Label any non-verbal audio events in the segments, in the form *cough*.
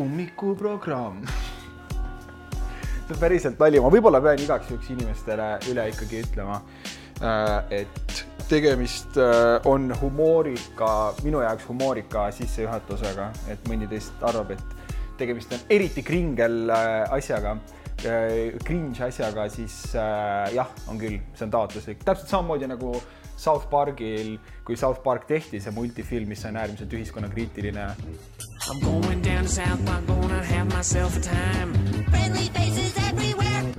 ummikuprogramm. see on päriselt nali, ma võib-olla pean igaks juhuks inimestele üle ikkagi ütlema, äh, et tegemist äh, on humoorika, minu jaoks humoorika sissejuhatusega, et mõni teist arvab, et tegemist on eriti kringel äh, asjaga cringe asjaga, siis äh, jah, on küll, see on taotluslik, täpselt samamoodi nagu South Parkil, kui South Park tehti, see multifilm, mis on äärmiselt ühiskonnakriitiline.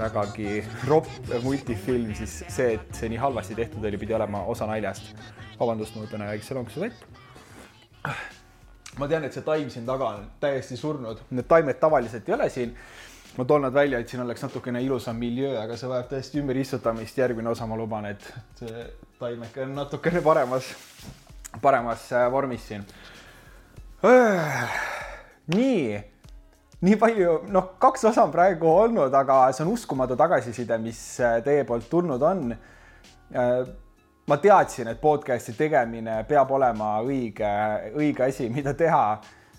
vägagi ropp multifilm, siis see, et see nii halvasti tehtud oli, pidi olema osa naljast. vabandust, ma võtan väikse lonksu vett. ma tean, et see taim siin taga on täiesti surnud, need taimed tavaliselt ei ole siin ma toon nad välja, et siin oleks natukene ilusam miljöö, aga see vajab täiesti ümberistutamist. järgmine osa, ma luban, et taimeke on natukene paremas, paremas äh, vormis siin. nii, nii palju, noh, kaks osa on praegu olnud, aga see on uskumatu tagasiside, mis äh, teie poolt tulnud on. Äh, ma teadsin, et podcast'i tegemine peab olema õige, õige asi, mida teha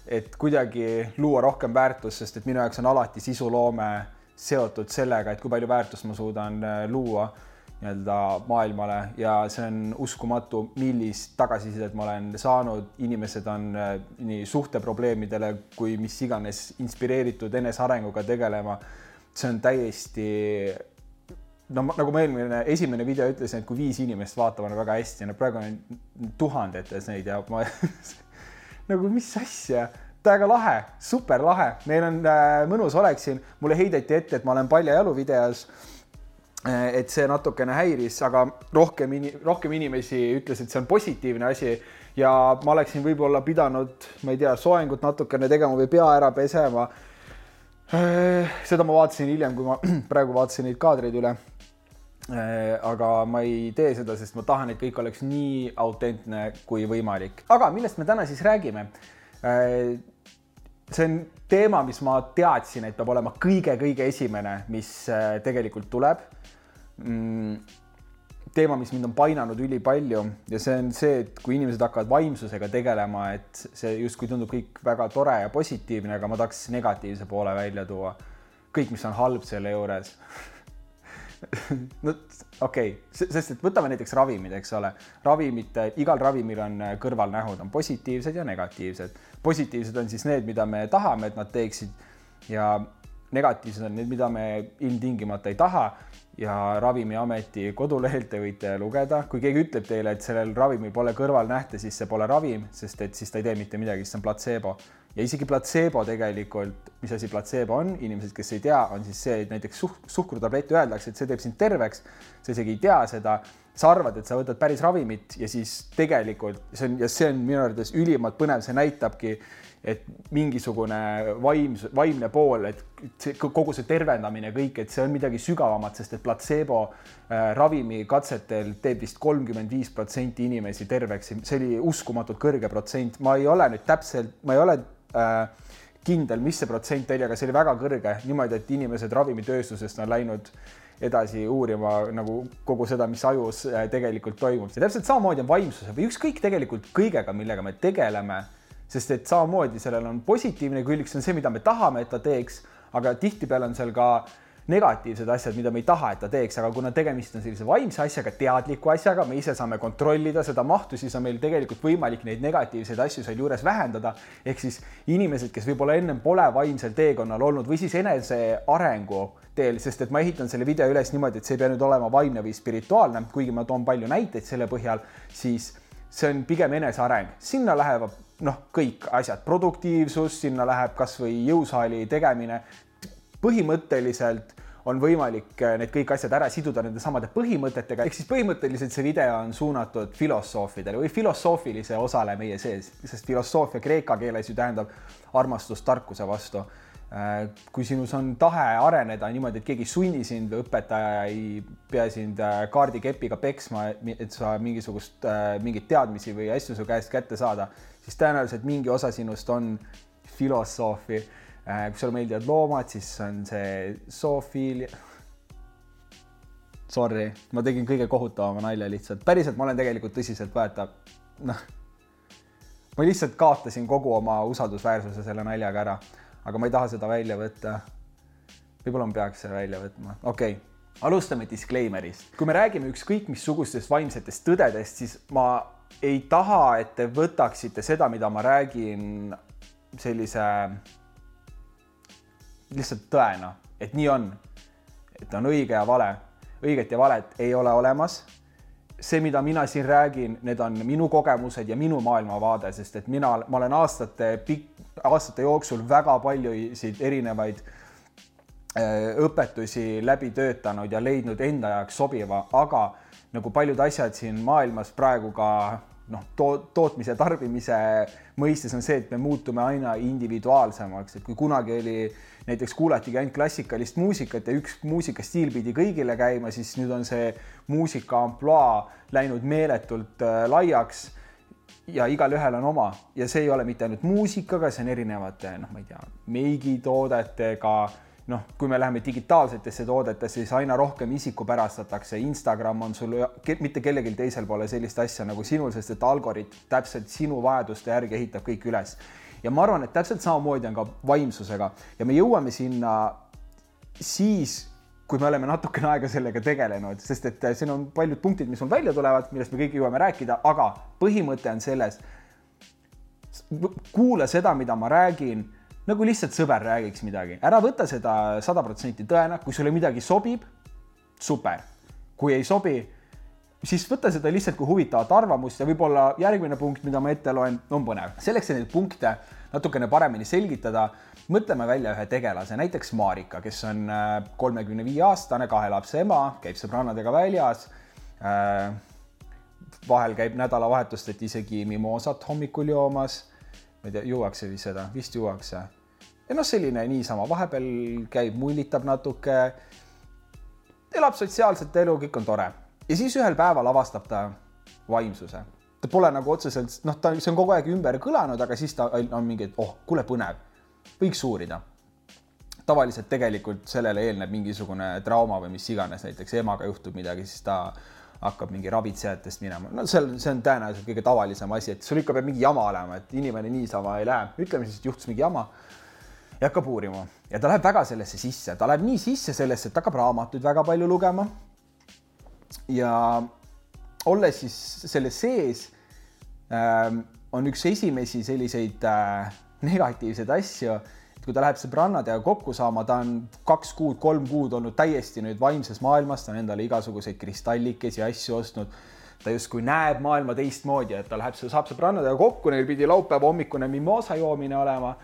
et kuidagi luua rohkem väärtust, sest et minu jaoks on alati sisuloome seotud sellega, et kui palju väärtust ma suudan äh, luua nii-öelda maailmale ja see on uskumatu, millist tagasisidet ma olen saanud, inimesed on äh, nii suhteprobleemidele kui mis iganes inspireeritud enesearenguga tegelema. see on täiesti no nagu ma eelmine, esimene video ütlesin, et kui viis inimest vaatavad väga hästi, no praegu on tuhandetes neid ja ma *laughs* nagu mis asja, täiega lahe, super lahe, meil on äh, mõnus olek siin, mulle heideti ette, et ma olen paljajalu videos äh,. et see natukene häiris, aga rohkem, rohkem inimesi ütles, et see on positiivne asi. Ja ma oleksin võib-olla pidanud, ma ei tea, soengut natukene tegema või pea ära pesema. Äh,. seda ma vaatasin hiljem, kui ma *clears throat* praegu vaatasin neid kaadreid üle aga ma ei tee seda, sest ma tahan, et kõik oleks nii autentne kui võimalik. aga millest me täna siis räägime? Äh, see on teema, mis ma teadsin, et peab olema kõige-kõige esimene, mis äh, tegelikult tuleb. Mm, teema, mis mind on painanud ülipalju ja see on see, et kui inimesed hakkavad vaimsusega tegelema, et see justkui tundub kõik väga tore ja positiivne, aga ma tahaks negatiivse poole välja tuua. kõik, mis on halb selle juures *laughs* *laughs* no okei okay., sest et võtame näiteks ravimid, eks ole, ravimite, igal ravimil on äh, kõrvalnähud, on positiivsed ja negatiivsed. positiivsed on siis need, mida me tahame, et nad teeksid ja negatiivsed on need, mida me ilmtingimata ei taha ja Ravimiameti kodulehelt te võite lugeda, kui keegi ütleb teile, et sellel ravimil pole kõrvalnähte, siis see pole ravim, sest et siis ta ei tee mitte midagi, siis see on platseebo ja isegi platseebo tegelikult, mis asi platseebo on, inimesed, kes ei tea, on siis see, et näiteks suh-, suhkrutablett öeldakse, et see teeb sind terveks, sa isegi ei tea seda, sa arvad, et sa võtad päris ravimit ja siis tegelikult see on ja see on minu arvates ülimalt põnev, see näitabki, et mingisugune vaimsus, vaimne pool, et see, kogu see tervendamine, kõik, et see on midagi sügavamat, sest et platseebo äh, ravimikatsetel teeb vist kolmkümmend viis protsenti inimesi terveks, see oli uskumatult kõrge protsent, ma ei ole nüüd täpselt, ma ei ole äh, kindel, mis see protsent oli, aga see oli väga kõrge, niimoodi, et inimesed ravimitööstusest on läinud edasi uurima nagu kogu seda, mis ajus äh, tegelikult toimub. Ja täpselt samamoodi on vaimsuse või ükskõik tegelikult kõigega, millega me tegeleme, sest et samamoodi sellel on positiivne külg, see on see, mida me tahame, et ta teeks, aga tihtipeale on seal ka äh, negatiivsed asjad, mida me ei taha, et ta teeks, aga kuna tegemist on sellise vaimse asjaga, teadliku asjaga, me ise saame kontrollida seda mahtu, siis on meil tegelikult võimalik neid negatiivseid asju sealjuures vähendada. ehk siis inimesed, kes võib-olla ennem pole vaimsel teekonnal olnud või siis enesearengu teel, sest et ma ehitan selle video üles niimoodi, et see ei pea nüüd olema vaimne või spirituaalne, kuigi ma toon palju näiteid selle põhjal, siis see on pigem eneseareng, sinna lähevad noh, kõik asjad, produktiivsus, sinna läheb kasvõi jõusaali tegemine, põhimõtteliselt on võimalik äh, need kõik asjad ära siduda nende samade põhimõtetega, ehk siis põhimõtteliselt see video on suunatud filosoofidele või filosoofilise osale meie sees, sest filosoofia kreeka keeles ju tähendab armastust tarkuse vastu. Äh, kui sinus on tahe areneda niimoodi, et keegi ei sunni sind või õpetaja ei pea sind äh, kaardikepiga peksma, et sa mingisugust, mingeid teadmisi või asju su käest kätte saada, siis tõenäoliselt mingi osa sinust on filosoofi kui sulle meeldivad loomad, siis on see zoofiilia. Sorry, ma tegin kõige kohutavama nalja lihtsalt, päriselt ma olen tegelikult tõsiselt vaata, noh, ma lihtsalt kaotasin kogu oma usaldusväärsuse selle naljaga ära, aga ma ei taha seda välja võtta. võib-olla ma peaks selle välja võtma, okei okay alustame disclaimer'ist. kui me räägime ükskõik missugustest vaimsetest tõdedest, siis ma ei taha, et te võtaksite seda, mida ma räägin sellise lihtsalt tõena, et nii on. et on õige ja vale. õiget ja valet ei ole olemas. see, mida mina siin räägin, need on minu kogemused ja minu maailmavaade, sest et mina, ma olen aastate pikk, aastate jooksul väga paljusid erinevaid äh, õpetusi läbi töötanud ja leidnud enda jaoks sobiva, aga nagu paljud asjad siin maailmas praegu ka noh to, tootmise, tarbimise mõistes on see, et me muutume aina individuaalsemaks, et kui kunagi oli näiteks kuulatigi ainult klassikalist muusikat ja üks muusikastiil pidi kõigile käima, siis nüüd on see muusika ampluaa läinud meeletult äh, laiaks ja igalühel on oma. Ja see ei ole mitte ainult muusikaga, see on erinevate noh, ma ei tea, meigitoodetega noh, kui me läheme digitaalsetesse toodetesse, siis aina rohkem isikupärastatakse. Instagram on sul, mitte kellelgi teisel pole sellist asja nagu sinul, sest et algoritm täpselt sinu vajaduste järgi ehitab kõik üles. ja ma arvan, et täpselt samamoodi on ka vaimsusega ja me jõuame sinna siis, kui me oleme natukene aega sellega tegelenud, sest et siin on paljud punktid, mis mul välja tulevad, millest me kõik jõuame rääkida, aga põhimõte on selles. kuula seda, mida ma räägin nagu lihtsalt sõber räägiks midagi, ära võta seda sada protsenti tõena, kui sulle midagi sobib, super. kui ei sobi, siis võta seda lihtsalt kui huvitavat arvamust ja võib-olla järgmine punkt, mida ma ette loen, on põnev. selleks, et neid punkte natukene paremini selgitada, mõtleme välja ühe tegelase, näiteks Marika, kes on äh, kolmekümne viie aastane, kahe lapse ema, käib sõbrannadega väljas. Äh, vahel käib nädalavahetusteti isegi mimoosat hommikul joomas ma ei tea, juuakse vist seda, vist juuakse. ja noh, selline niisama, vahepeal käib, mullitab natuke, elab sotsiaalset elu, kõik on tore. ja siis ühel päeval avastab ta vaimsuse. ta pole nagu otseselt, noh, ta, see on kogu aeg ümber kõlanud, aga siis ta on mingi, et oh, kuule, põnev, võiks uurida tavaliselt tegelikult sellele eelneb mingisugune trauma või mis iganes, näiteks emaga juhtub midagi, siis ta hakkab mingi ravitsejatest minema, no seal, see on tõenäoliselt kõige tavalisem asi, et sul ikka peab mingi jama olema, et inimene niisama ei lähe, ütleme siis, et juhtus mingi jama ja hakkab uurima. Ja ta läheb väga sellesse sisse, ta läheb nii sisse sellesse, et hakkab raamatuid väga palju lugema. ja olles siis selle sees äh, on üks esimesi selliseid äh, negatiivseid asju et kui ta läheb sõbrannadega kokku saama, ta on kaks kuud, kolm kuud olnud täiesti nüüd vaimses maailmas, ta on endale igasuguseid kristallikesi, asju ostnud. ta justkui näeb maailma teistmoodi, et ta läheb, saab sõbrannadega kokku, neil pidi laupäeva hommikune mimosa joomine olema.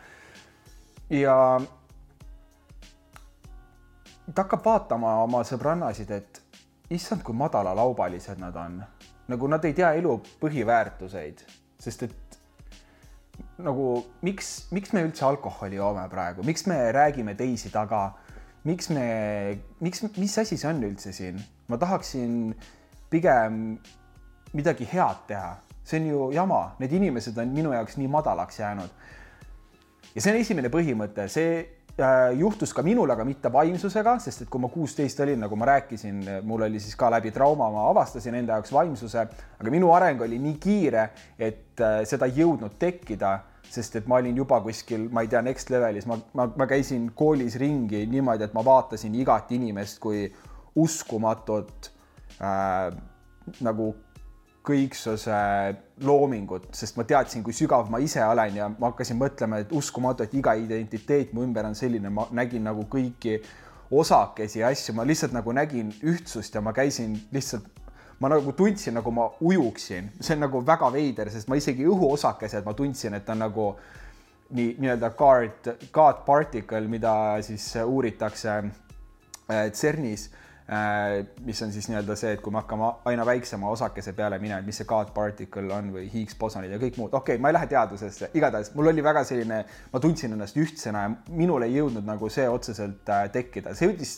ja ta hakkab vaatama oma sõbrannasid, et issand, kui madalalaubalised nad on. nagu nad ei tea elu põhiväärtuseid, sest et nagu miks, miks me üldse alkoholi joome praegu, miks me räägime teisi taga, miks me, miks, mis asi see on üldse siin? ma tahaksin pigem midagi head teha, see on ju jama, need inimesed on minu jaoks nii madalaks jäänud. ja see on esimene põhimõte, see juhtus ka minul, aga mitte vaimsusega, sest et kui ma kuusteist olin, nagu ma rääkisin, mul oli siis ka läbi trauma, ma avastasin enda jaoks vaimsuse, aga minu areng oli nii kiire, et äh, seda ei jõudnud tekkida sest et ma olin juba kuskil, ma ei tea, next level'is, ma, ma, ma käisin koolis ringi niimoodi, et ma vaatasin igat inimest kui uskumatut äh, nagu kõiksuse loomingut, sest ma teadsin, kui sügav ma ise olen ja ma hakkasin mõtlema, et uskumatu, et iga identiteet mu ümber on selline, ma nägin nagu kõiki osakesi ja asju, ma lihtsalt nagu nägin ühtsust ja ma käisin lihtsalt ma nagu tundsin, nagu ma ujuksin, see on nagu väga veider, sest ma isegi õhuosakesed, ma tundsin, et on nagu nii nii-öelda guard, guard particle, mida siis uuritakse äh, CERN-is mis on siis nii-öelda see, et kui me hakkame aina väiksema osakese peale minema, mis see guard particle on või Higgs-bosonid ja kõik muud, okei okay,, ma ei lähe teadusesse, igatahes mul oli väga selline, ma tundsin ennast ühtsena ja minul ei jõudnud nagu see otseselt äh, tekkida, see jõudis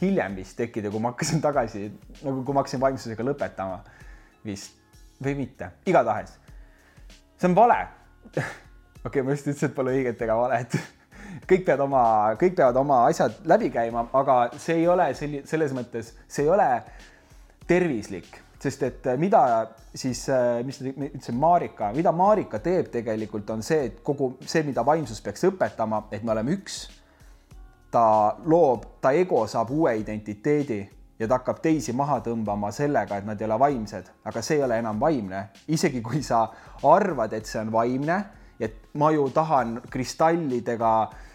hiljem vist tekkida, kui ma hakkasin tagasi, nagu kui ma hakkasin vaimsusega lõpetama vist. Või mitte, igatahes. see on vale. *laughs* okei okay,, ma just ütlesin, et pole õiget ega valet kõik peavad oma, kõik peavad oma asjad läbi käima, aga see ei ole selli-, selles mõttes, see ei ole tervislik, sest et äh, mida siis, äh, mis ütlesin, Marika, mida Marika teeb tegelikult on see, et kogu see, mida vaimsus peaks õpetama, et me oleme üks. ta loob, ta ego saab uue identiteedi ja ta hakkab teisi maha tõmbama sellega, et nad ei ole vaimsed, aga see ei ole enam vaimne, isegi kui sa arvad, et see on vaimne, et ma ju tahan kristallidega,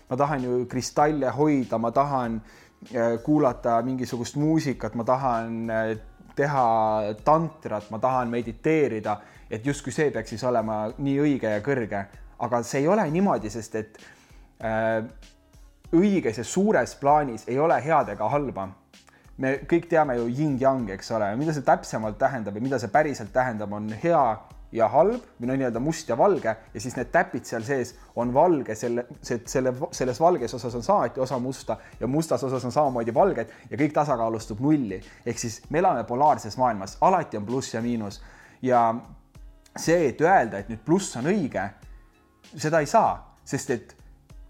ma tahan ju kristalle hoida, ma tahan äh, kuulata mingisugust muusikat, ma tahan teha tantrat, ma tahan mediteerida, et justkui see peaks siis olema nii õige ja kõrge, aga see ei ole niimoodi, sest et äh, õiges ja suures plaanis ei ole head ega halba. me kõik teame ju yin-yang, eks ole, mida see täpsemalt tähendab ja mida see päriselt tähendab, on hea ja halb või no nii-öelda must ja valge ja siis need täpid seal sees on valge, selle, see, selle, selles valges osas on samuti osa musta ja mustas osas on samamoodi valged ja kõik tasakaalustub nulli. ehk siis me elame polaarses maailmas, alati on pluss ja miinus ja see, et öelda, et nüüd pluss on õige, seda ei saa, sest et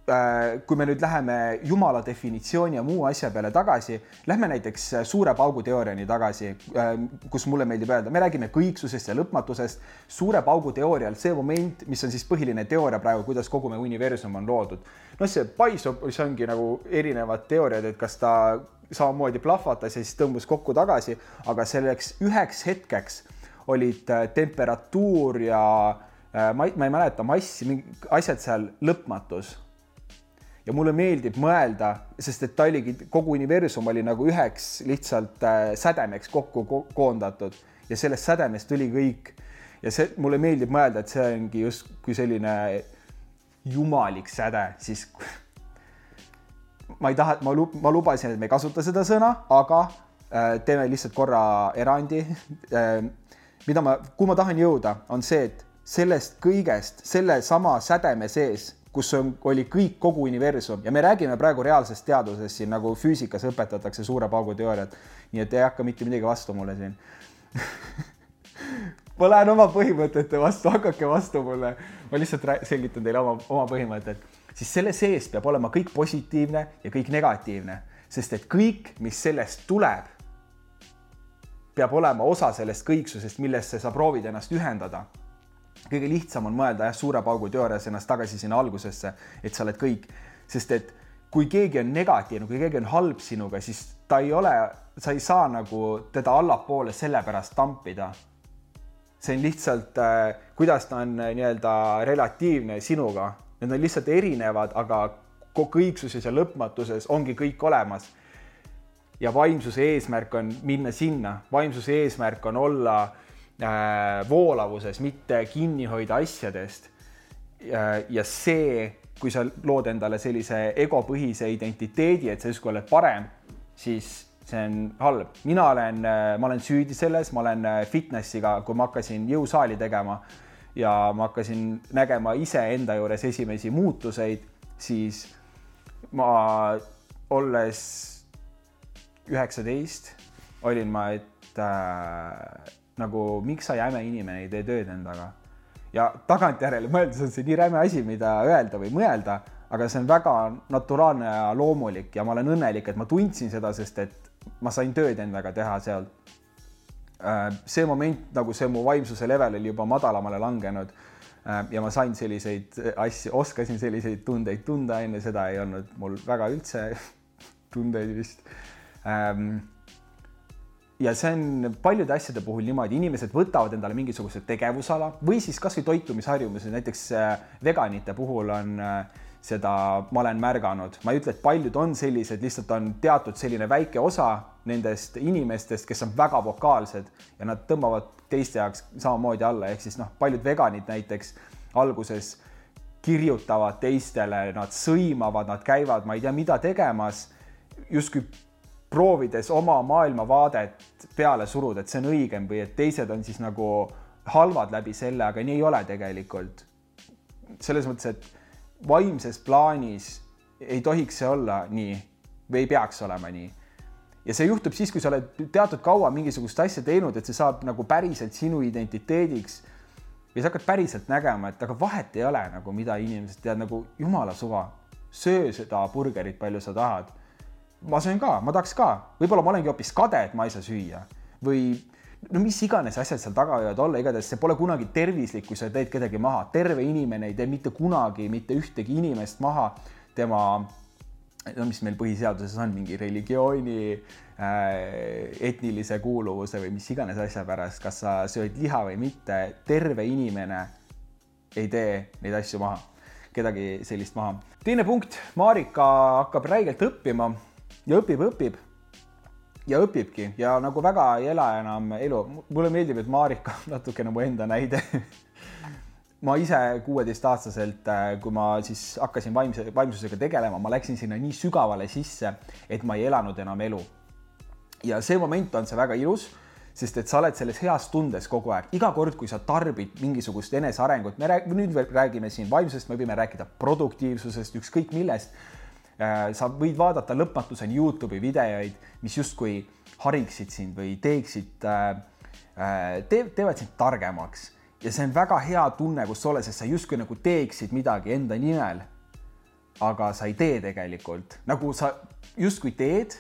kui me nüüd läheme Jumala definitsiooni ja muu asja peale tagasi, lähme näiteks äh, suure paugu teooriani tagasi, äh, kus mulle meeldib öelda, me räägime kõiksusest ja lõpmatusest. suure paugu teoorial see moment, mis on siis põhiline teooria praegu, kuidas kogu meie universum on loodud. noh, see paisub, see ongi nagu erinevad teooriad, et kas ta samamoodi plahvatas ja siis tõmbus kokku tagasi, aga selleks üheks hetkeks olid temperatuur ja ma ei, ma ei mäleta massi, asjad seal lõpmatus ja mulle meeldib mõelda, sest et ta oligi, kogu universum oli nagu üheks lihtsalt äh, sädemeks kokku ko koondatud ja sellest sädemest tuli kõik. ja see, mulle meeldib mõelda, et see ongi justkui selline jumalik säde, siis ma ei taha, ma, ma lubasin, et me ei kasuta seda sõna, aga äh, teeme lihtsalt korra erandi äh,. mida ma, kuhu ma tahan jõuda, on see, et sellest kõigest, sellesama sädeme sees kus on, oli kõik, kogu universum ja me räägime praegu reaalsest teadusest siin nagu füüsikas õpetatakse suure paugu teooriat. nii et ei hakka mitte midagi vastu mulle siin *laughs* ma lähen oma põhimõtete vastu, hakake vastu mulle. ma lihtsalt selgitan teile oma, oma põhimõtted, siis selle sees peab olema kõik positiivne ja kõik negatiivne, sest et kõik, mis sellest tuleb, peab olema osa sellest kõiksusest, millesse sa proovid ennast ühendada kõige lihtsam on mõelda jah, suure paugu teoorias ennast tagasi sinna algusesse, et sa oled kõik, sest et kui keegi on negatiivne, kui keegi on halb sinuga, siis ta ei ole, sa ei saa nagu teda allapoole sellepärast tampida. see on lihtsalt äh,, kuidas ta on äh, nii-öelda relatiivne sinuga, need on lihtsalt erinevad, aga kõiksuses ja lõpmatuses ongi kõik olemas. ja vaimsuse eesmärk on minna sinna, vaimsuse eesmärk on olla äh, voolavuses, mitte kinni hoida asjadest. ja see, kui sa lood endale sellise egopõhise identiteedi, et sa justkui oled parem, siis see on halb. mina olen, äh, ma olen süüdi selles, ma olen äh, fitnessiga, kui ma hakkasin jõusaali tegema ja ma hakkasin nägema iseenda juures esimesi muutuseid, siis ma olles üheksateist olin ma, et äh, nagu miks sa jäme inimene ei tee tööd endaga. ja tagantjärele *laughs* mõeldes on see nii räme asi, mida öelda või mõelda, aga see on väga naturaalne ja loomulik ja ma olen õnnelik, et ma tundsin seda, sest et ma sain tööd endaga teha seal. Äh, see moment, nagu see mu vaimsuse level oli juba madalamale langenud äh, ja ma sain selliseid asju, oskasin selliseid tundeid tunda, enne seda ei olnud mul väga üldse *laughs* tundeid vist ähm, ja see on paljude asjade puhul niimoodi, inimesed võtavad endale mingisuguse tegevusala või siis kasvõi toitumisharjumused, näiteks äh, veganite puhul on äh, seda ma olen märganud, ma ei ütle, et paljud on sellised, lihtsalt on teatud selline väike osa nendest inimestest, kes on väga vokaalsed ja nad tõmbavad teiste jaoks samamoodi alla, ehk siis noh, paljud veganid näiteks alguses kirjutavad teistele, nad sõimavad, nad käivad, ma ei tea, mida tegemas, justkui proovides oma maailmavaadet peale suruda, et see on õigem või et teised on siis nagu halvad läbi selle, aga nii ei ole tegelikult. selles mõttes, et vaimses plaanis ei tohiks see olla nii või ei peaks olema nii. ja see juhtub siis, kui sa oled teatud kaua mingisugust asja teinud, et see saab nagu päriselt sinu identiteediks ja sa hakkad päriselt nägema, et aga vahet ei ole nagu, mida inimesed teavad, nagu jumala suva, söö seda burgerit, palju sa tahad ma söön ka, ma tahaks ka, võib-olla ma olengi hoopis kade, et ma ei saa süüa. Või no mis iganes asjad seal taga võivad olla, igatahes see pole kunagi tervislik, kui sa teed kedagi maha, terve inimene ei tee mitte kunagi mitte ühtegi inimest maha. Tema no mis meil põhiseaduses on mingi religiooni äh,, etnilise kuuluvuse või mis iganes asja pärast, kas sa sööd liha või mitte, terve inimene ei tee neid asju maha, kedagi sellist maha. teine punkt, Marika hakkab räigelt õppima ja õpib, õpib ja õpibki ja nagu väga ei ela enam elu. mulle meeldib, et Marika on natukene mu enda näide ma ise kuueteistaastaselt, äh, kui ma siis hakkasin vaimse, vaimsusega tegelema, ma läksin sinna nii sügavale sisse, et ma ei elanud enam elu. ja see moment on see väga ilus, sest et sa oled selles heas tundes kogu aeg, iga kord, kui sa tarbid mingisugust enesearengut, me räägime, nüüd räägime siin vaimsusest, me võime rääkida produktiivsusest, ükskõik millest. Äh, sa võid vaadata lõpmatuseni Youtube'i videoid, mis justkui hariksid sind või teeksid, äh, teevad sind targemaks ja see on väga hea tunne, kus oled, sest sa justkui nagu teeksid midagi enda nimel. aga sa ei tee tegelikult, nagu sa justkui teed.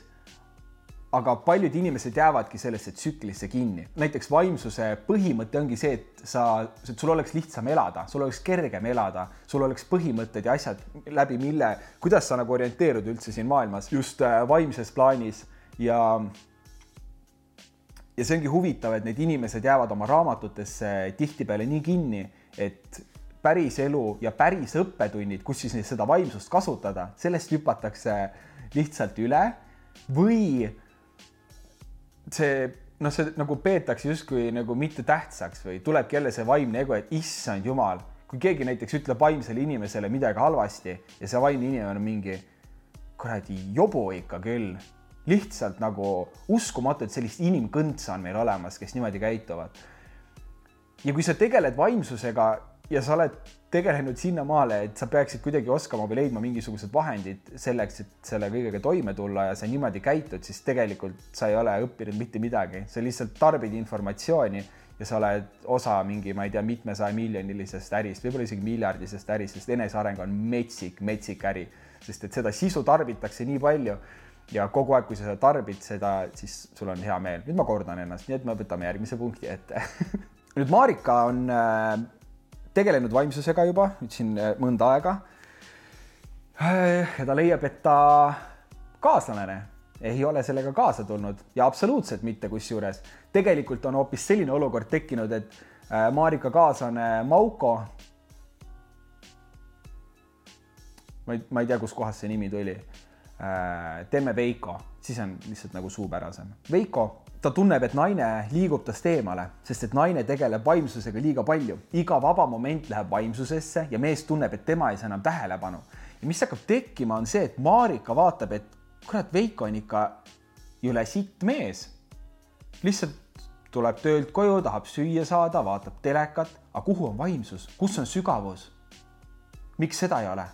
Aga paljud inimesed jäävadki sellesse tsüklisse kinni, näiteks vaimsuse põhimõte ongi see, et sa, et sul oleks lihtsam elada, sul oleks kergem elada, sul oleks põhimõtted ja asjad läbi mille, kuidas sa nagu orienteerud üldse siin maailmas just äh, vaimses plaanis ja ja see ongi huvitav, et need inimesed jäävad oma raamatutesse tihtipeale nii kinni, et päris elu ja päris õppetunnid, kus siis seda vaimsust kasutada, sellest hüpatakse lihtsalt üle või see noh, see nagu peetakse justkui nagu mitte tähtsaks või tulebki jälle see vaimne ego, et issand jumal, kui keegi näiteks ütleb vaimsele inimesele midagi halvasti ja see vaimne inimene on mingi kuradi jobu ikka küll lihtsalt nagu uskumatu, et sellist inimkõntsa on meil olemas, kes niimoodi käituvad. ja kui sa tegeled vaimsusega ja sa oled tegelenud sinnamaale, et sa peaksid kuidagi oskama või leidma mingisugused vahendid selleks, et selle kõigega toime tulla ja sa niimoodi käitud, siis tegelikult sa ei ole õppinud mitte midagi, sa lihtsalt tarbid informatsiooni ja sa oled osa mingi, ma ei tea, mitmesaja miljonilisest ärist, võib-olla isegi miljardisest ärist, sest eneseareng on metsik, metsik äri, sest et seda sisu tarbitakse nii palju ja kogu aeg, kui sa seda tarbid, seda, siis sul on hea meel. nüüd ma kordan ennast, nii et me võtame järgmise punkti ette. *laughs* Nüüd Marika on äh, tegelenud vaimsusega juba nüüd siin äh, mõnda aega. ja ta leiab, et ta kaaslane ei ole sellega kaasa tulnud ja absoluutselt mitte, kusjuures tegelikult on hoopis selline olukord tekkinud, et äh, Marika kaaslane Mauko. ma ei, ma ei tea, kustkohast see nimi tuli Äh, teeme Veiko, siis on lihtsalt nagu suupärasem. Veiko, ta tunneb, et naine liigub tast eemale, sest et naine tegeleb vaimsusega liiga palju. iga vaba moment läheb vaimsusesse ja mees tunneb, et tema ei saa enam tähelepanu. ja mis hakkab tekkima, on see, et Marika vaatab, et kurat, Veiko on ikka jõle sitt mees. lihtsalt tuleb töölt koju, tahab süüa saada, vaatab telekat, aga kuhu on vaimsus, kus on sügavus? miks seda ei ole?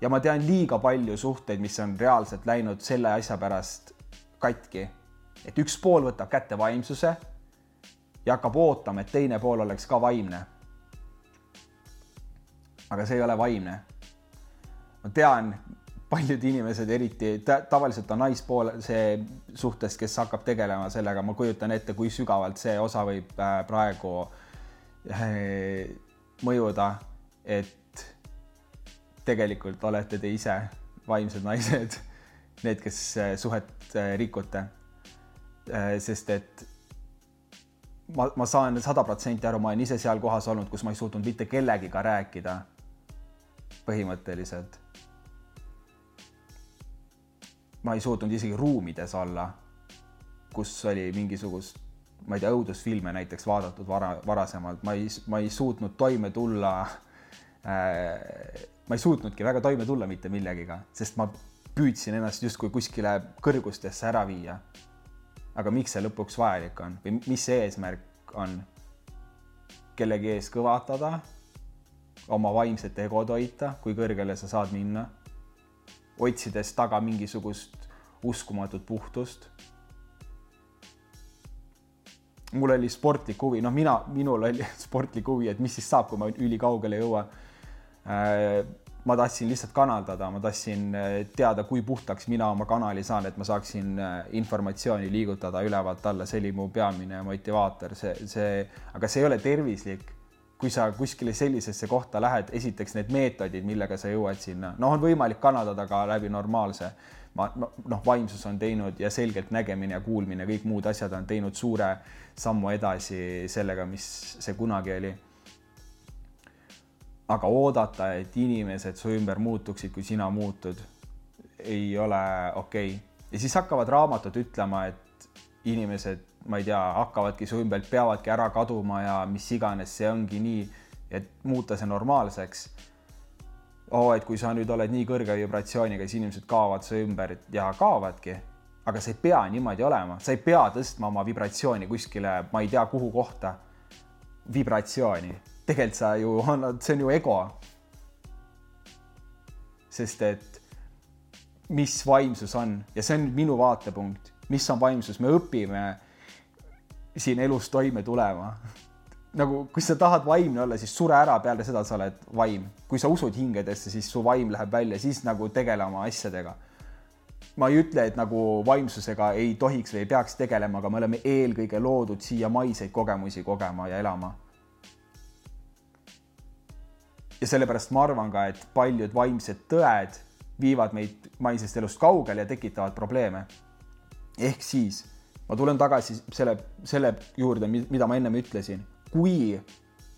Ja ma tean liiga palju suhteid, mis on reaalselt läinud selle asja pärast katki. et üks pool võtab kätte vaimsuse ja hakkab ootama, et teine pool oleks ka vaimne. aga see ei ole vaimne. ma tean, paljud inimesed, eriti tavaliselt on naispool see suhtes, kes hakkab tegelema sellega, ma kujutan ette, kui sügavalt see osa võib äh, praegu äh, mõjuda, et tegelikult olete te ise vaimsed naised, need, kes äh, suhet äh, rikute. Äh, sest et ma, ma saan sada protsenti aru, ma olen ise seal kohas olnud, kus ma ei suutnud mitte kellegiga rääkida. põhimõtteliselt. ma ei suutnud isegi ruumides olla, kus oli mingisugust, ma ei tea, õudusfilme näiteks vaadatud vara, varasemalt, ma ei, ma ei suutnud toime tulla äh, ma ei suutnudki väga toime tulla mitte millegiga, sest ma püüdsin ennast justkui kuskile kõrgustesse ära viia. aga miks see lõpuks vajalik on või mis see eesmärk on? kellegi ees kõvatada, oma vaimset egot hoida, kui kõrgele sa saad minna, otsides taga mingisugust uskumatut puhtust. mul oli sportlik huvi, noh, mina, minul oli *laughs* sportlik huvi, et mis siis saab, kui ma ülikaugele jõuan ma tahtsin lihtsalt kanaldada, ma tahtsin äh, teada, kui puhtaks mina oma kanali saan, et ma saaksin äh, informatsiooni liigutada ülevalt alla, see oli mu peamine motivaator, see, see, aga see ei ole tervislik. kui sa kuskile sellisesse kohta lähed, esiteks need meetodid, millega sa jõuad sinna, noh, on võimalik kanaldada ka läbi normaalse. Ma noh, vaimsus on teinud ja selgelt nägemine ja kuulmine, kõik muud asjad on teinud suure sammu edasi sellega, mis see kunagi oli aga oodata, et inimesed su ümber muutuksid, kui sina muutud, ei ole okei okay.. ja siis hakkavad raamatud ütlema, et inimesed, ma ei tea, hakkavadki su ümbert, peavadki ära kaduma ja mis iganes, see ongi nii, et muuta see normaalseks oo oh,, et kui sa nüüd oled nii kõrge vibratsiooniga, siis inimesed kaovad su ümber ja kaovadki. aga see ei pea niimoodi olema, sa ei pea tõstma oma vibratsiooni kuskile, ma ei tea, kuhu kohta. vibratsiooni tegelikult sa ju *laughs* annad, see on ju ego. sest et mis vaimsus on ja see on minu vaatepunkt, mis on vaimsus, me õpime siin elus toime tulema. *laughs* nagu, kui sa tahad vaimne olla, siis sure ära, peale seda sa oled vaim. kui sa usud hingedesse, siis su vaim läheb välja, siis nagu tegele oma asjadega. ma ei ütle, et nagu vaimsusega ei tohiks või ei peaks tegelema, aga me oleme eelkõige loodud siia maiseid kogemusi kogema ja elama ja sellepärast ma arvan ka, et paljud vaimsed tõed viivad meid maisest elust kaugele ja tekitavad probleeme. ehk siis ma tulen tagasi selle, selle juurde, mida ma ennem ütlesin, kui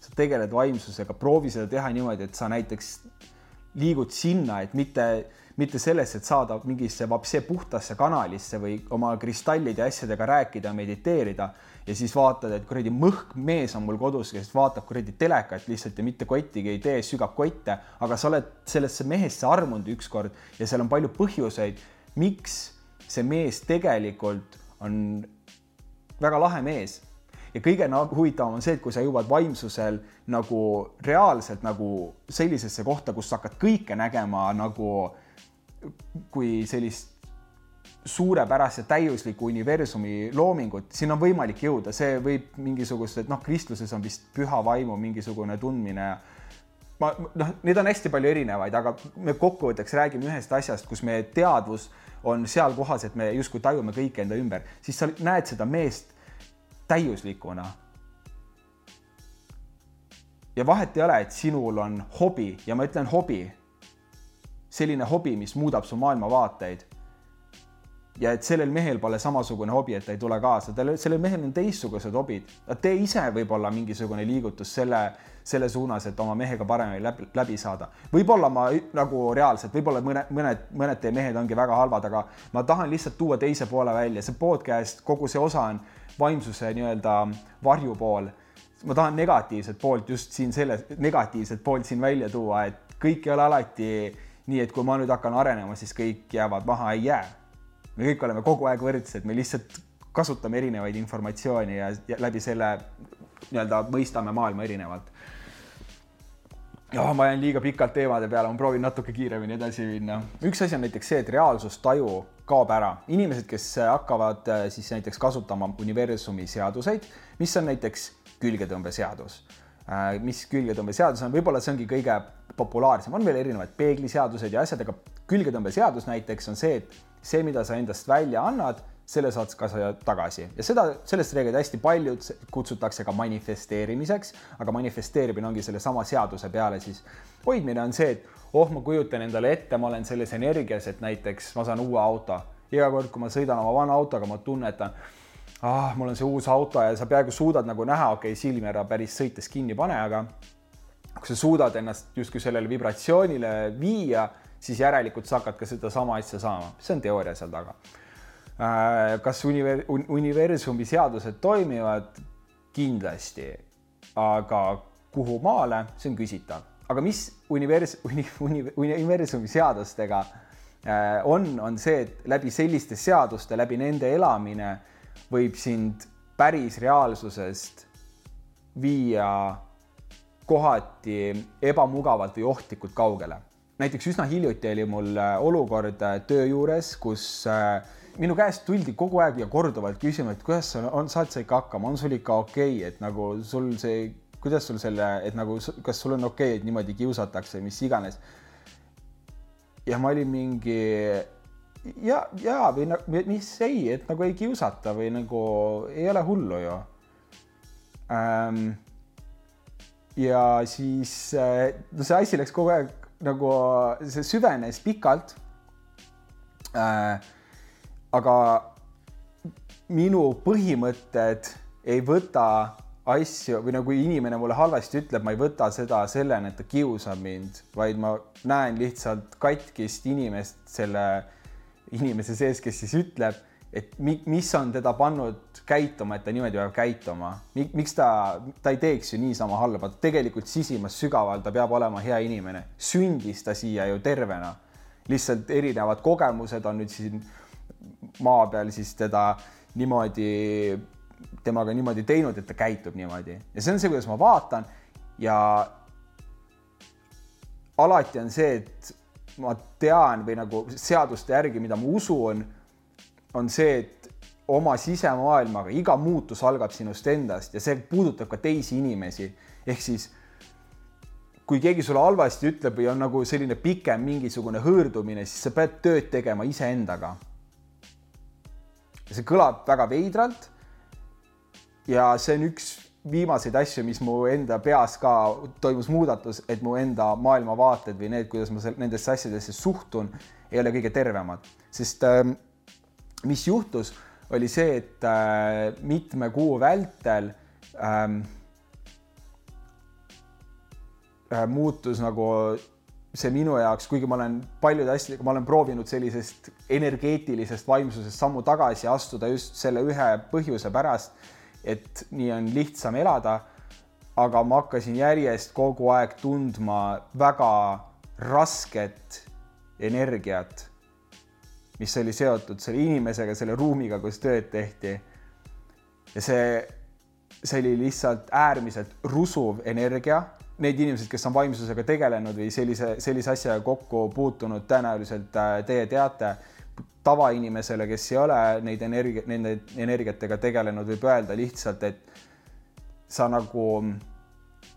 sa tegeled vaimsusega, proovi seda teha niimoodi, et sa näiteks liigud sinna, et mitte, mitte sellesse, et saada mingisse vapse puhtasse kanalisse või oma kristallide ja asjadega rääkida, mediteerida ja siis vaatad, et kuradi mõhk mees on mul kodus, kes vaatab kuradi telekat lihtsalt ja mitte kottigi ei tee, sügab kotte, aga sa oled sellesse mehesse armunud ükskord ja seal on palju põhjuseid, miks see mees tegelikult on väga lahe mees. ja kõige huvitavam on see, et kui sa jõuad vaimsusel nagu reaalselt nagu sellisesse kohta, kus sa hakkad kõike nägema nagu kui sellist suurepärase täiusliku universumi loomingut, sinna on võimalik jõuda, see võib mingisugust, et noh, kristluses on vist püha vaimu mingisugune tundmine. Ma noh, neid on hästi palju erinevaid, aga me kokkuvõtteks räägime ühest asjast, kus meie teadvus on seal kohas, et me justkui tajume kõike enda ümber, siis sa näed seda meest täiuslikuna. ja vahet ei ole, et sinul on hobi. Ja ma ütlen hobi, selline hobi, mis muudab su maailmavaateid ja et sellel mehel pole samasugune hobi, et ta ei tule kaasa, tal, sellel mehel on teistsugused hobid. tee ise võib-olla mingisugune liigutus selle, selle suunas, et oma mehega paremini läbi, läbi saada. võib-olla ma nagu reaalselt, võib-olla mõne, mõned, mõned teie mehed ongi väga halvad, aga ma tahan lihtsalt tuua teise poole välja, see podcast, kogu see osa on vaimsuse nii-öelda varjupool. ma tahan negatiivset poolt just siin selle, negatiivset poolt siin välja tuua, et kõik ei ole alati nii, et kui ma nüüd hakkan arenema, siis kõik jäävad maha, ei jää me kõik oleme kogu aeg võrdsed, me lihtsalt kasutame erinevaid informatsiooni ja, ja läbi selle nii-öelda mõistame maailma erinevalt. ja ma jään liiga pikalt teemade peale, ma proovin natuke kiiremini edasi minna. üks asi on näiteks see, et reaalsustaju kaob ära. inimesed, kes hakkavad äh, siis näiteks kasutama universumi seaduseid, mis on näiteks külgetõmbeseadus. Äh, mis külgetõmbeseadus on, võib-olla see ongi kõige populaarsem, on veel erinevad peegliseadused ja asjad, aga külgetõmbeseadus näiteks on see, et see, mida sa endast välja annad, selle saad ka sa tagasi. Ja seda, sellest räägivad hästi paljud, kutsutakse ka manifesteerimiseks, aga manifesteerimine ongi sellesama seaduse peale siis. Hoidmine on see, et oh, ma kujutan endale ette, ma olen selles energias, et näiteks ma saan uue auto. iga kord, kui ma sõidan oma vana autoga, ma tunnetan, ah, mul on see uus auto ja sa peaaegu suudad nagu näha, okei okay,, silmi ära päris sõites kinni pane, aga kui sa suudad ennast justkui sellele vibratsioonile viia siis järelikult sa hakkad ka sedasama asja saama, see on teooria seal taga. Äh, kas univer-, universumi seadused toimivad? kindlasti, aga kuhu maale, see on küsitav, aga mis univers-, uni-, uni-, universumi seadustega äh, on, on see, et läbi selliste seaduste, läbi nende elamine võib sind päris reaalsusest viia kohati ebamugavalt või ohtlikult kaugele näiteks üsna hiljuti oli mul äh, olukord äh, töö juures, kus äh, minu käest tuldi kogu aeg ja korduvalt küsima, et kuidas sa on, saad sa ikka hakkama, on sul ikka okei okay,, et nagu sul see, kuidas sul selle, et nagu kas sul on okei okay,, et niimoodi kiusatakse, mis iganes. ja ma olin mingi ja, ja või no, mis ei, et nagu ei kiusata või nagu ei ole hullu ju ähm,. Ja siis äh, no see asi läks kogu aeg nagu, see süvenes pikalt äh,. aga minu põhimõtted ei võta asju või nagu inimene mulle halvasti ütleb, ma ei võta seda sellena, et ta kiusab mind, vaid ma näen lihtsalt katkist inimest selle inimese sees, kes siis ütleb, et mi, mis on teda pannud käituma, et ta niimoodi peab käituma. miks ta, ta ei teeks ju niisama halba, tegelikult sisimas sügaval ta peab olema hea inimene. sündis ta siia ju tervena. lihtsalt erinevad kogemused on nüüd siin maa peal siis teda niimoodi temaga niimoodi teinud, et ta käitub niimoodi ja see on see, kuidas ma vaatan ja alati on see, et ma tean või nagu seaduste järgi, mida ma usun, on see, et oma sisemaailmaga iga muutus algab sinust endast ja see puudutab ka teisi inimesi. ehk siis kui keegi sulle halvasti ütleb või on nagu selline pikem mingisugune hõõrdumine, siis sa pead tööd tegema iseendaga. see kõlab väga veidralt ja see on üks viimaseid asju, mis mu enda peas ka toimus muudatus, et mu enda maailmavaated või need, kuidas ma nendesse asjadesse suhtun, ei ole kõige tervemad, sest äh, mis juhtus, oli see, et äh, mitme kuu vältel ähm, äh, muutus nagu see minu jaoks, kuigi ma olen paljude asjadega, ma olen proovinud sellisest energeetilisest vaimsusest sammu tagasi astuda just selle ühe põhjuse pärast et nii on lihtsam elada. aga ma hakkasin järjest kogu aeg tundma väga rasket energiat, mis oli seotud selle inimesega, selle ruumiga, kus tööd tehti. ja see, see oli lihtsalt äärmiselt rusuv energia. Need inimesed, kes on vaimsusega tegelenud või sellise, sellise asjaga kokku puutunud, tõenäoliselt äh, teie teate. Tavainimesele, kes ei ole neid energia, nende energiatega tegelenud, võib öelda lihtsalt, et sa nagu,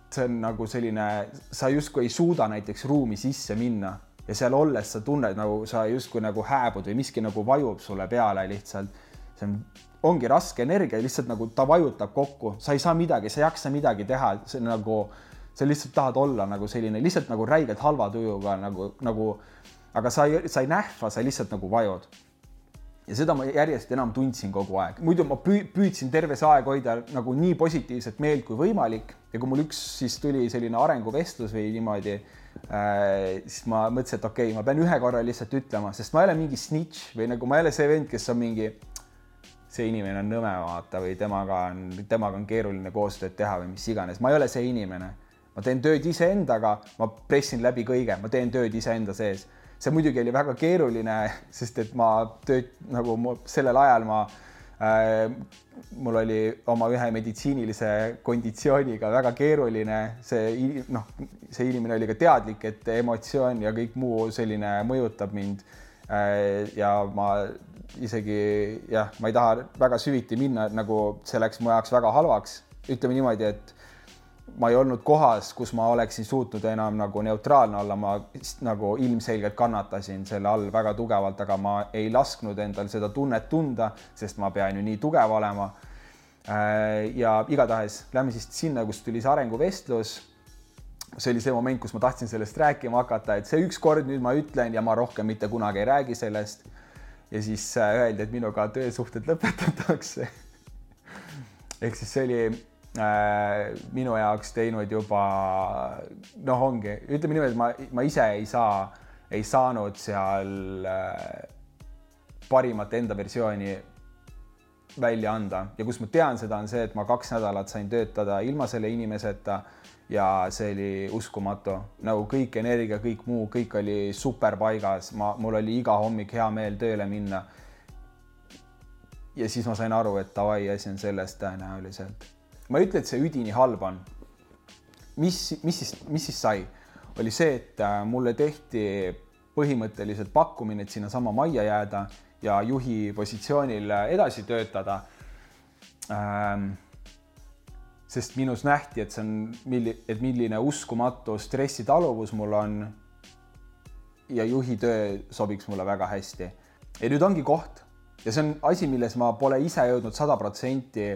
see on nagu selline, sa justkui ei suuda näiteks ruumi sisse minna ja seal olles sa tunned nagu sa justkui nagu hääbud või miski nagu vajub sulle peale lihtsalt. see on, ongi raske energia, lihtsalt nagu ta vajutab kokku, sa ei saa midagi, sa ei jaksa midagi teha, see nagu, sa lihtsalt tahad olla nagu selline lihtsalt nagu räigelt halva tujuga nagu, nagu aga sa ei, sa ei nähva, sa lihtsalt nagu vajud. ja seda ma järjest enam tundsin kogu aeg, muidu ma püü-, püüdsin terve see aeg hoida nagu nii positiivset meelt kui võimalik ja kui mul üks siis tuli selline arenguvestlus või niimoodi äh,, siis ma mõtlesin, et okei okay,, ma pean ühe korra lihtsalt ütlema, sest ma ei ole mingi snitš või nagu ma ei ole see vend, kes on mingi see inimene on nõme, vaata, või temaga on, temaga on keeruline koostööd teha või mis iganes, ma ei ole see inimene. ma teen tööd iseendaga, ma pressin läbi kõige, ma teen tööd iseenda sees see muidugi oli väga keeruline, *laughs* sest et ma tööt-, nagu ma, sellel ajal ma äh,, mul oli oma ühe meditsiinilise konditsiooniga väga keeruline, see noh, see inimene oli ka teadlik, et emotsioon ja kõik muu selline mõjutab mind äh,. ja ma isegi jah, ma ei taha väga süviti minna, nagu see läks mu jaoks väga halvaks. ütleme niimoodi, et ma ei olnud kohas, kus ma oleksin suutnud enam nagu neutraalne olla, ma nagu ilmselgelt kannatasin selle all väga tugevalt, aga ma ei lasknud endal seda tunnet tunda, sest ma pean ju nii tugev olema. Äh, ja igatahes lähme siis sinna, kus tuli see arenguvestlus. see oli see moment, kus ma tahtsin sellest rääkima hakata, et see ükskord nüüd ma ütlen ja ma rohkem mitte kunagi ei räägi sellest. ja siis äh, öeldi, et minuga töösuhted lõpetatakse *laughs* ehk siis see oli minu jaoks teinud juba noh, ongi, ütleme niimoodi, et ma, ma ise ei saa, ei saanud seal äh, parimat enda versiooni välja anda. Ja kus ma tean seda, on see, et ma kaks nädalat sain töötada ilma selle inimeseta ja see oli uskumatu, nagu kõik energia, kõik muu, kõik oli super paigas, ma, mul oli iga hommik hea meel tööle minna. ja siis ma sain aru, et davai, asi on selles tõenäoliselt ma ei ütle, et see üdini halb on. mis, mis siis, mis siis sai, oli see, et äh, mulle tehti põhimõtteliselt pakkumine, et sinnasama majja jääda ja juhi positsioonil äh, edasi töötada ähm, sest minus nähti, et see on, milli-, et milline uskumatu stressitaluvus mul on. ja juhi töö sobiks mulle väga hästi. ja nüüd ongi koht ja see on asi, milles ma pole ise jõudnud sada protsenti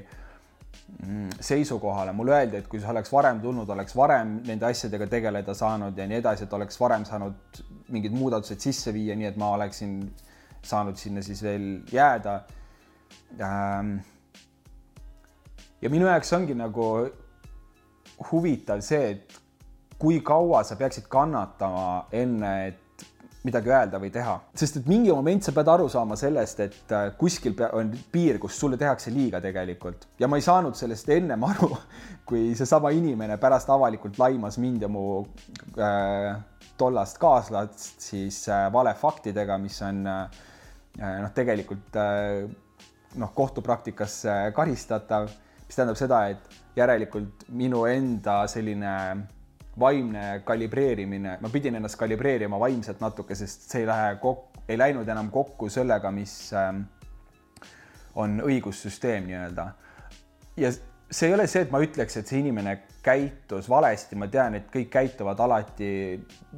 seisukohale, mulle öeldi, et kui sa oleks varem tulnud, oleks varem nende asjadega tegeleda saanud ja nii edasi, et oleks varem saanud mingid muudatused sisse viia, nii et ma oleksin saanud sinna siis veel jääda. Ähm, ja minu jaoks ongi nagu huvitav see, et kui kaua sa peaksid kannatama, enne et midagi öelda või teha, sest et mingi moment sa pead aru saama sellest, et äh, kuskil on piir, kus sulle tehakse liiga tegelikult. Ja ma ei saanud sellest ennem aru, *laughs* kui seesama inimene pärast avalikult laimas mind ja mu äh, tollast kaaslast siis äh, valefaktidega, mis on äh, noh, tegelikult äh, noh, kohtupraktikas äh, karistatav, mis tähendab seda, et järelikult minu enda selline vaimne kalibreerimine, ma pidin ennast kalibreerima vaimselt natuke, sest see ei lähe kokku, ei läinud enam kokku sellega, mis ähm, on õigussüsteem nii-öelda. ja see ei ole see, et ma ütleks, et see inimene käitus valesti, ma tean, et kõik käituvad alati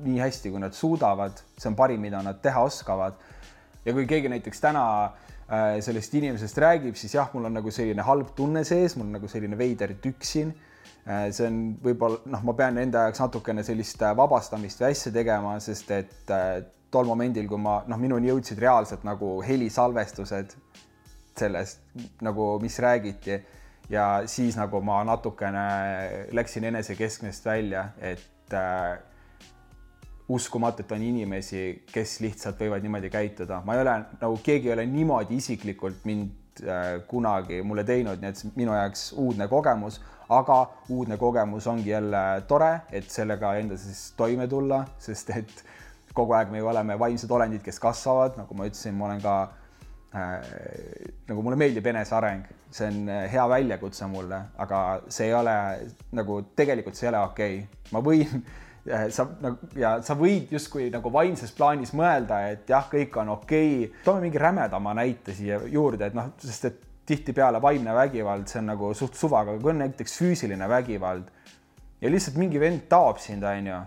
nii hästi, kui nad suudavad, see on parim, mida nad teha oskavad. ja kui keegi näiteks täna äh, sellest inimesest räägib, siis jah, mul on nagu selline halb tunne sees, mul on nagu selline veider Äh, see on võib-olla noh, ma pean enda jaoks natukene sellist äh, vabastamist või asja tegema, sest et äh, tol momendil, kui ma noh, minuni jõudsid reaalselt nagu helisalvestused sellest nagu, mis räägiti ja siis nagu ma natukene läksin enesekeskmest välja, et äh, uskumatu, et on inimesi, kes lihtsalt võivad niimoodi käituda, ma ei ole nagu keegi ei ole niimoodi isiklikult mind äh, kunagi mulle teinud, nii et minu jaoks uudne kogemus aga uudne kogemus ongi jälle tore, et sellega enda siis toime tulla, sest et kogu aeg me ju oleme vaimsed olendid, kes kasvavad, nagu ma ütlesin, ma olen ka äh, nagu mulle meeldib eneseareng, see on äh, hea väljakutse mulle, aga see ei ole nagu tegelikult see ei ole okei. Okay., ma võin *laughs* sa nagu ja sa võid justkui nagu vaimses plaanis mõelda, et jah, kõik on okei. Okay.. toome mingi rämedama näite siia juurde, et noh, sest et tihtipeale vaimne vägivald, see on nagu suht suva, aga kui on näiteks füüsiline vägivald ja lihtsalt mingi vend taob sind, onju,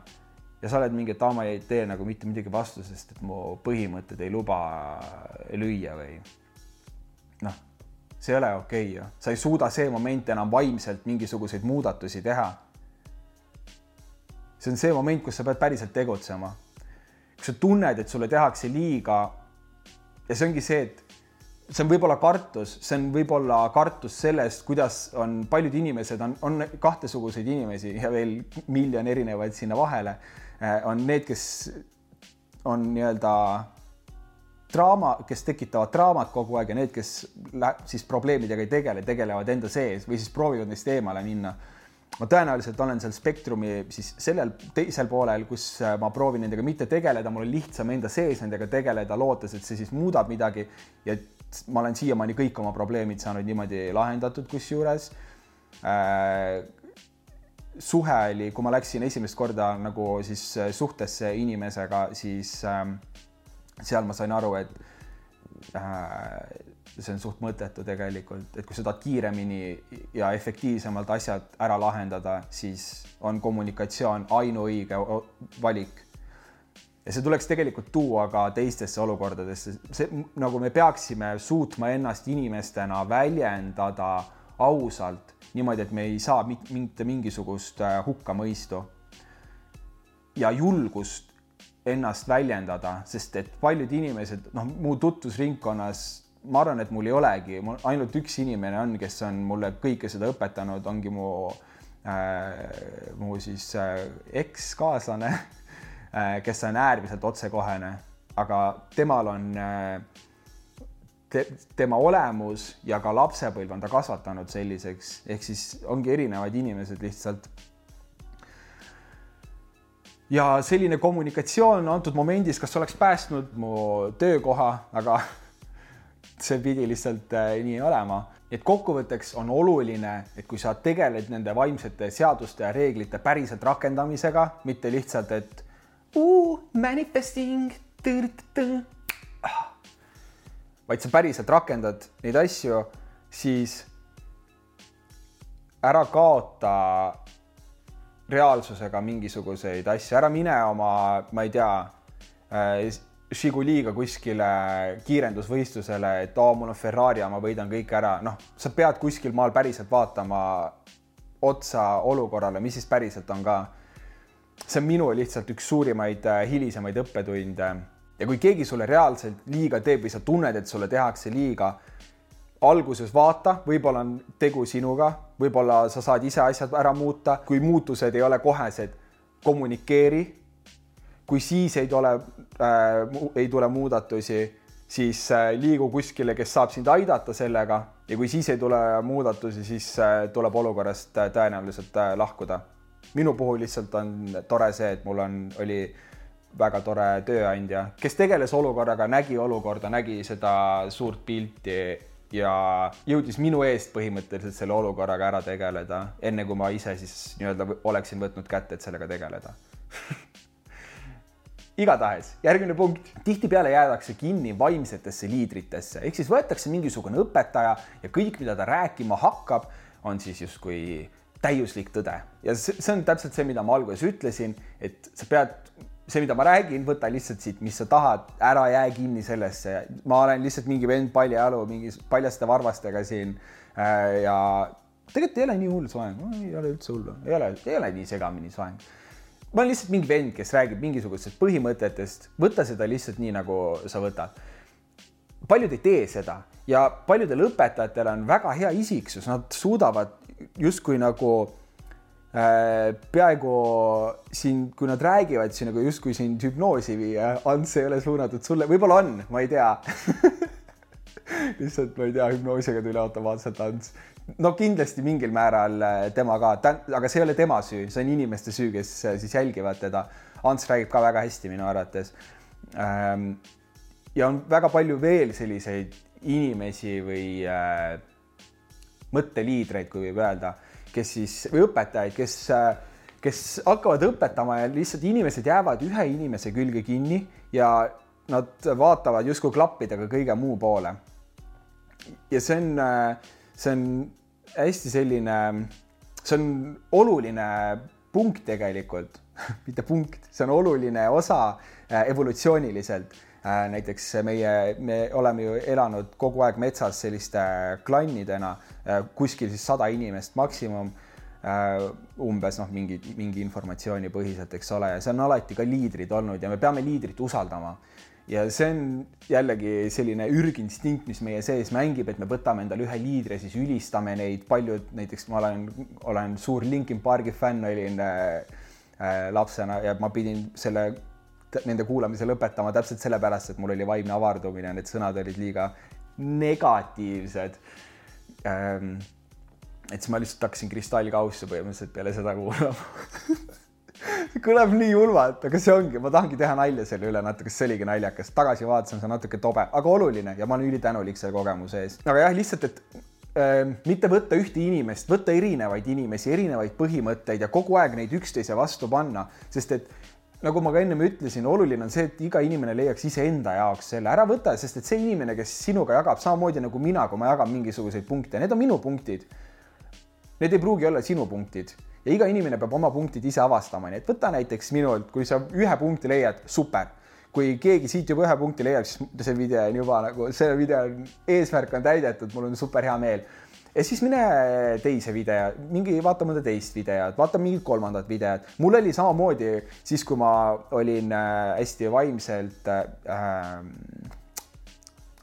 ja sa oled mingi, et aa, ma ei tee nagu mitte midagi vastu, sest et mu põhimõtted ei luba lüüa või noh, see ei ole okei okay, ju, sa ei suuda see moment enam vaimselt mingisuguseid muudatusi teha. see on see moment, kus sa pead päriselt tegutsema. kui sa tunned, et sulle tehakse liiga ja see ongi see, et see on võib-olla kartus, see on võib-olla kartus sellest, kuidas on paljud inimesed on, on kahtesuguseid inimesi ja veel miljon erinevaid sinna vahele. Eh, on need, kes on nii-öelda draama, kes tekitavad draamat kogu aeg ja need, kes siis probleemidega ei tegele, tegelevad enda sees või siis proovivad neist eemale minna ma tõenäoliselt olen seal spektrumi siis sellel teisel poolel, kus äh, ma proovin nendega mitte tegeleda, mul on lihtsam enda sees nendega tegeleda, lootes, et see siis muudab midagi ja ma olen siiamaani kõik oma probleemid saanud niimoodi lahendatud, kusjuures äh, suhe oli, kui ma läksin esimest korda nagu siis äh, suhtesse inimesega, siis äh, seal ma sain aru, et äh, see on suht mõttetu tegelikult, et kui sa tahad kiiremini ja efektiivsemalt asjad ära lahendada, siis on kommunikatsioon ainuõige valik. Ja see tuleks tegelikult tuua ka teistesse olukordadesse, see nagu me peaksime suutma ennast inimestena väljendada ausalt niimoodi, et me ei saa mitte mingisugust äh, hukkamõistu ja julgust ennast väljendada, sest et paljud inimesed, noh, mu tutvusringkonnas ma arvan, et mul ei olegi, mul ainult üks inimene on, kes on mulle kõike seda õpetanud, ongi mu äh,, mu siis äh, ekskaaslane *laughs* kes on äärmiselt otsekohene, aga temal on äh, te, tema olemus ja ka lapsepõlv on ta kasvatanud selliseks, ehk siis ongi erinevad inimesed lihtsalt ja selline kommunikatsioon antud momendis, kas oleks päästnud mu töökoha, aga *laughs* see pidi lihtsalt äh, nii olema. et kokkuvõtteks on oluline, et kui sa tegeled nende vaimsete seaduste ja reeglite päriselt rakendamisega, mitte lihtsalt, et uu, manifesting, vaid sa päriselt rakendad neid asju, siis ära kaota reaalsusega mingisuguseid asju, ära mine oma, ma ei tea Žiguliga kuskile kiirendusvõistlusele, et oo, mul on Ferrari ja ma võidan kõik ära, noh, sa pead kuskil maal päriselt vaatama otsa olukorrale, mis siis päriselt on ka. See on minu lihtsalt üks suurimaid äh, hilisemaid õppetunde. Ja kui keegi sulle reaalselt liiga teeb või sa tunned, et sulle tehakse liiga, alguses vaata, võib-olla on tegu sinuga, võib-olla sa saad ise asjad ära muuta, kui muutused ei ole kohesed, kommunikeeri. Kui siis ei tule äh,, ei tule muudatusi, siis äh, liigu kuskile, kes saab sind aidata sellega. Ja kui siis ei tule muudatusi, siis äh, tuleb olukorrast äh, tõenäoliselt äh, lahkuda. Minu puhul lihtsalt on tore see, et mul on, oli väga tore tööandja, kes tegeles olukorraga, nägi olukorda, nägi seda suurt pilti ja jõudis minu eest põhimõtteliselt selle olukorraga ära tegeleda, enne kui ma ise siis nii-öelda oleksin võtnud kätte, et sellega tegeleda. *laughs* Igatahes järgmine punkt, tihtipeale jäädakse kinni vaimsetesse liidritesse, ehk siis võetakse mingisugune õpetaja ja kõik, mida ta rääkima hakkab, on siis justkui täiuslik tõde. Ja see, on täpselt see, mida ma alguses ütlesin, et sa pead, see, mida ma räägin, võta lihtsalt siit, mis sa tahad, ära jää kinni sellesse. ma olen lihtsalt mingi vend paljajalu, mingi paljaste varvastega siin äh, ja tegelikult ei ole nii hull soeng, ei ole üldse hullu, ei ole, ei ole nii segamini soeng. Ma olen lihtsalt mingi vend, kes räägib mingisugustest põhimõtetest, võta seda lihtsalt nii, nagu sa võtad. paljud ei tee seda. Ja paljudel õpetajatel on väga hea isiksus, nad suudavad justkui nagu äh, peaaegu siin, kui nad räägivad, siis nagu justkui sind hüpnoosi viia. Ants ei ole suunatud sulle, võib-olla on, ma ei tea *laughs* lihtsalt ma ei tea, hüpnoosiga tuli automaatselt Ants no kindlasti mingil määral äh, tema ka, aga see ei ole tema süü, see on inimeste süü, kes äh, siis jälgivad teda. Ants räägib ka väga hästi minu arvates. Ähm, ja on väga palju veel selliseid inimesi või äh, mõtteliidreid, kui võib öelda, kes siis või õpetajaid, kes kes hakkavad õpetama ja lihtsalt inimesed jäävad ühe inimese külge kinni ja nad vaatavad justkui klappidega kõige muu poole. ja see on see on hästi selline, see on oluline punkt tegelikult *laughs* mitte punkt, see on oluline osa evolutsiooniliselt. Äh, näiteks meie, me oleme ju elanud kogu aeg metsas selliste klannidena, äh, kuskil siis sada inimest maksimum umbes noh, mingi, mingi informatsiooni põhiselt, eks ole, ja see on alati ka liidrid olnud ja me peame liidrit usaldama. Ja see on jällegi selline ürginstinkt, mis meie sees mängib, et me võtame endale ühe liidri ja siis ülistame neid, paljud näiteks ma olen, olen suur Linkin Parki fänn olin äh, äh, lapsena ja ma pidin selle nende kuulamise lõpetama täpselt sellepärast, et mul oli vaimne avardumine, need sõnad olid liiga negatiivsed ähm,. et siis ma lihtsalt hakkasin kristallkausse põhimõtteliselt peale seda kuulama *laughs* kõlab nii julmalt, aga see ongi, ma tahangi teha nalja selle üle natuke, see oligi naljakas. tagasi vaadates on see natuke tobe, aga oluline ja ma olen ülitänulik selle kogemuse eest. aga jah, lihtsalt, et äh, mitte võtta ühte inimest, võtta erinevaid inimesi, erinevaid põhimõtteid ja kogu aeg neid üksteise vastu panna, sest et nagu ma ka ennem ütlesin, oluline on see, et iga inimene leiaks iseenda jaoks selle, ära võta, sest et see inimene, kes sinuga jagab samamoodi nagu mina, kui ma jagan mingisuguseid punkte, need on minu punktid. Need ei pruugi olla sinu punktid ja iga inimene peab oma punktid ise avastama, nii et võta näiteks minult, kui sa ühe punkti leiad, super. kui keegi siit juba ühe punkti leiab, siis see video on juba nagu, see video on, eesmärk on täidetud, mul on super hea meel. Ja siis mine teise video, mingi vaata mõnda teist videot, vaata mingit kolmandat videot. mul oli samamoodi siis, kui ma olin äh, hästi vaimselt äh,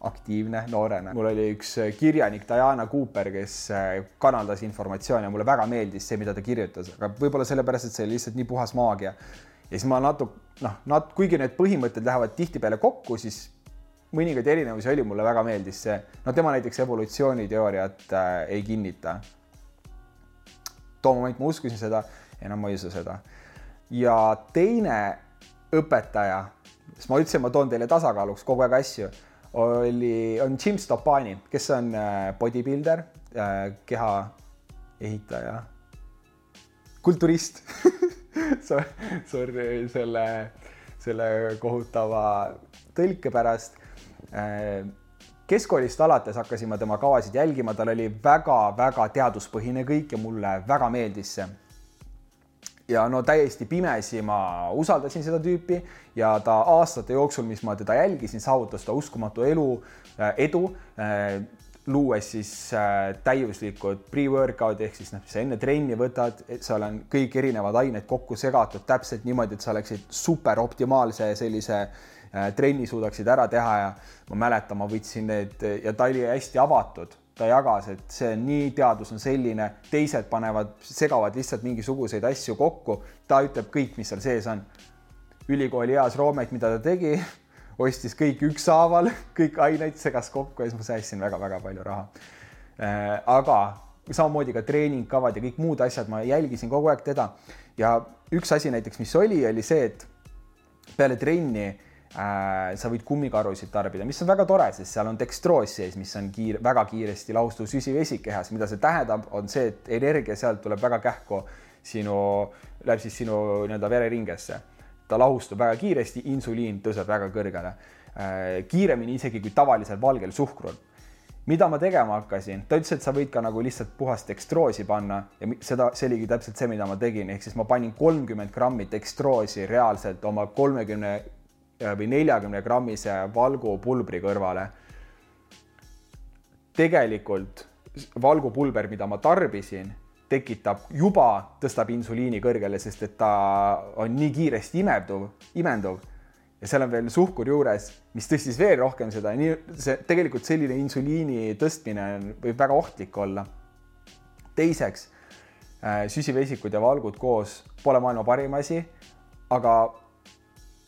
aktiivne noorena. mul oli üks äh, kirjanik Diana Cooper, kes äh, kanaldas informatsiooni ja mulle väga meeldis see, mida ta kirjutas, aga võib-olla sellepärast, et see oli lihtsalt nii puhas maagia. ja siis ma natuke noh, nat-, kuigi need põhimõtted lähevad tihtipeale kokku, siis mõningaid erinevusi oli, mulle väga meeldis see, no tema näiteks evolutsiooniteooriat äh, ei kinnita. too moment ma uskusin seda, enam ma ei usu seda. ja teine õpetaja, sest ma ütlesin, ma toon teile tasakaaluks kogu aeg asju oli, on Jim Stoppani, kes on äh, bodybuilder, äh, keha ehitaja, kulturist *laughs* Sorry selle, selle kohutava tõlke pärast. Äh, keskkoolist alates hakkasin ma tema kavasid jälgima, tal oli väga-väga teaduspõhine kõik ja mulle väga meeldis see. ja no täiesti pimesi ma usaldasin seda tüüpi ja ta aastate jooksul, mis ma teda jälgisin, saavutas ta uskumatu elu, edu luues siis äh, täiuslikud pre-workout'i ehk siis noh, sa enne trenni võtad, seal on kõik erinevad ained kokku segatud täpselt niimoodi, et sa oleksid super optimaalse sellise äh, trenni suudaksid ära teha ja ma mäletan, ma võtsin need ja ta oli hästi avatud, ta jagas, et see on nii, teadus on selline, teised panevad, segavad lihtsalt mingisuguseid asju kokku, ta ütleb kõik, mis seal sees on. ülikooli heas Roomet, mida ta tegi *laughs* ostis kõik ükshaaval, *laughs* kõik aineid segas kokku ja siis ma säästsin väga-väga palju raha. Äh, aga samamoodi ka treeningkavad ja kõik muud asjad, ma jälgisin kogu aeg teda ja üks asi näiteks, mis oli, oli see, et peale trenni äh, sa võid kummikarusid tarbida, mis on väga tore, sest seal on dekstroos sees, mis on kiir, väga kiiresti laustuv süsivesi kehas, mida see tähendab, on see, et energia sealt tuleb väga kähku sinu, läheb siis sinu nii-öelda vereringesse ta lahustub väga kiiresti, insuliin tõuseb väga kõrgele. Äh, kiiremini isegi kui tavalisel valgel suhkrul. mida ma tegema hakkasin, ta ütles, et sa võid ka nagu lihtsalt puhast ekstroosi panna ja seda, see oligi täpselt see, mida ma tegin, ehk siis ma panin kolmkümmend grammi ekstroosi reaalselt oma kolmekümne äh, või neljakümne grammise valgupulbri kõrvale. tegelikult valgupulber, mida ma tarbisin tekitab, juba tõstab insuliini kõrgele, sest et ta on nii kiiresti imenduv, imenduv ja seal on veel suhkur juures, mis tõstis veel rohkem seda, nii see tegelikult selline insuliini tõstmine võib väga ohtlik olla. teiseks, äh, süsivesikud ja valgud koos pole maailma parim asi, aga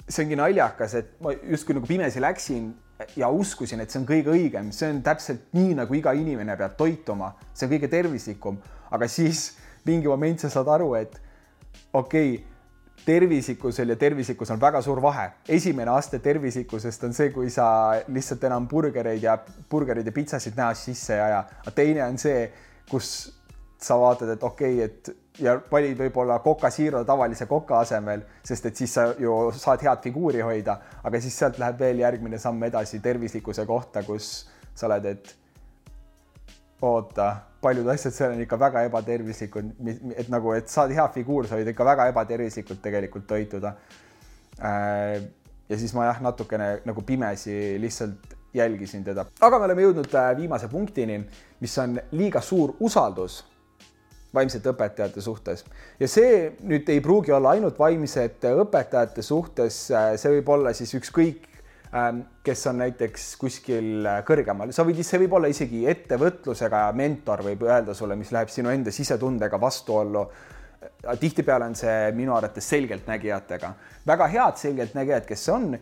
see ongi naljakas, et ma justkui nagu pimesi läksin ja uskusin, et see on kõige õigem, see on täpselt nii, nagu iga inimene peab toituma, see on kõige tervislikum. Aga siis mingi moment sa saad aru, et okei okay,, tervislikkusel ja tervislikkus on väga suur vahe. esimene aste tervislikkusest on see, kui sa lihtsalt enam burgereid ja burgereid ja pitsasid näost sisse ei aja, aga teine on see, kus sa vaatad, et okei okay,, et ja valid võib-olla Zero tavalise Coca asemel, sest et siis sa ju saad head figuuri hoida, aga siis sealt läheb veel järgmine samm edasi tervislikkuse kohta, kus sa oled, et oota, paljud asjad seal on ikka väga ebatervislikud, et nagu, et saad hea figuur, sa võid ikka väga ebatervislikult tegelikult toituda. Äh, ja siis ma jah, natukene nagu pimesi lihtsalt jälgisin teda, aga me oleme jõudnud äh, viimase punktini, mis on liiga suur usaldus vaimsete õpetajate suhtes ja see nüüd ei pruugi olla ainult vaimsete õpetajate suhtes, äh, see võib olla siis ükskõik Ähm, kes on näiteks kuskil äh, kõrgemal, sa võid, see võib olla isegi ettevõtlusega mentor võib öelda sulle, mis läheb sinu enda sisetundega vastuollu. Äh, tihtipeale on see minu arvates selgeltnägijatega, väga head selgeltnägijad, kes on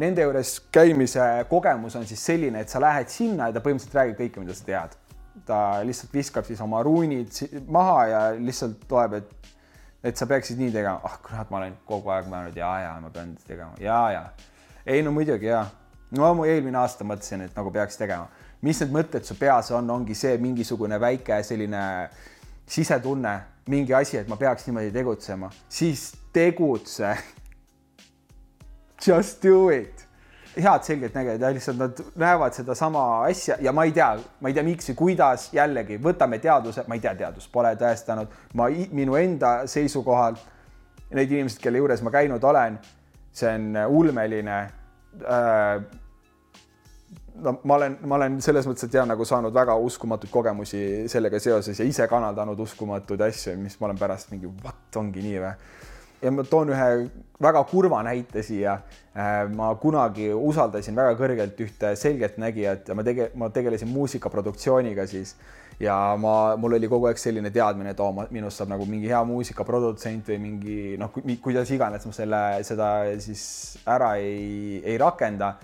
nende juures käimise kogemus on siis selline, et sa lähed sinna ja ta põhimõtteliselt räägib kõike, mida sa tead. Ta lihtsalt viskab siis oma ruunid maha ja lihtsalt loeb, et, et sa peaksid nii tegema. ah oh, kurat, ma olen kogu aeg mõelnud ja, ja ma pean tegema ja, ja ei no muidugi ja, no ma eelmine aasta mõtlesin, et nagu peaks tegema. mis need mõtted su peas on, ongi see mingisugune väike selline sisetunne, mingi asi, et ma peaks niimoodi tegutsema, siis tegutse. *laughs* Just do it head selgeltnägijad ja lihtsalt nad näevad sedasama asja ja ma ei tea, ma ei tea, miks ja kuidas, jällegi võtame teaduse, ma ei tea, teadus pole tõestanud, ma minu enda seisukohal, need inimesed, kelle juures ma käinud olen, see on ulmeline äh, no ma olen, ma olen selles mõttes, et jah, nagu saanud väga uskumatuid kogemusi sellega seoses ja ise kanaldanud uskumatuid asju, mis ma olen pärast mingi, what, ongi nii või? Ja ma toon ühe väga kurva näite siia. Äh, ma kunagi usaldasin väga kõrgelt ühte selgeltnägijat ja ma tege-, ma tegelesin muusikaproduktsiooniga siis ja ma, mul oli kogu aeg selline teadmine, et oo, minust saab nagu mingi hea muusikaprodutsent või mingi noh, kuidas iganes ma selle, seda siis ära ei, ei rakenda.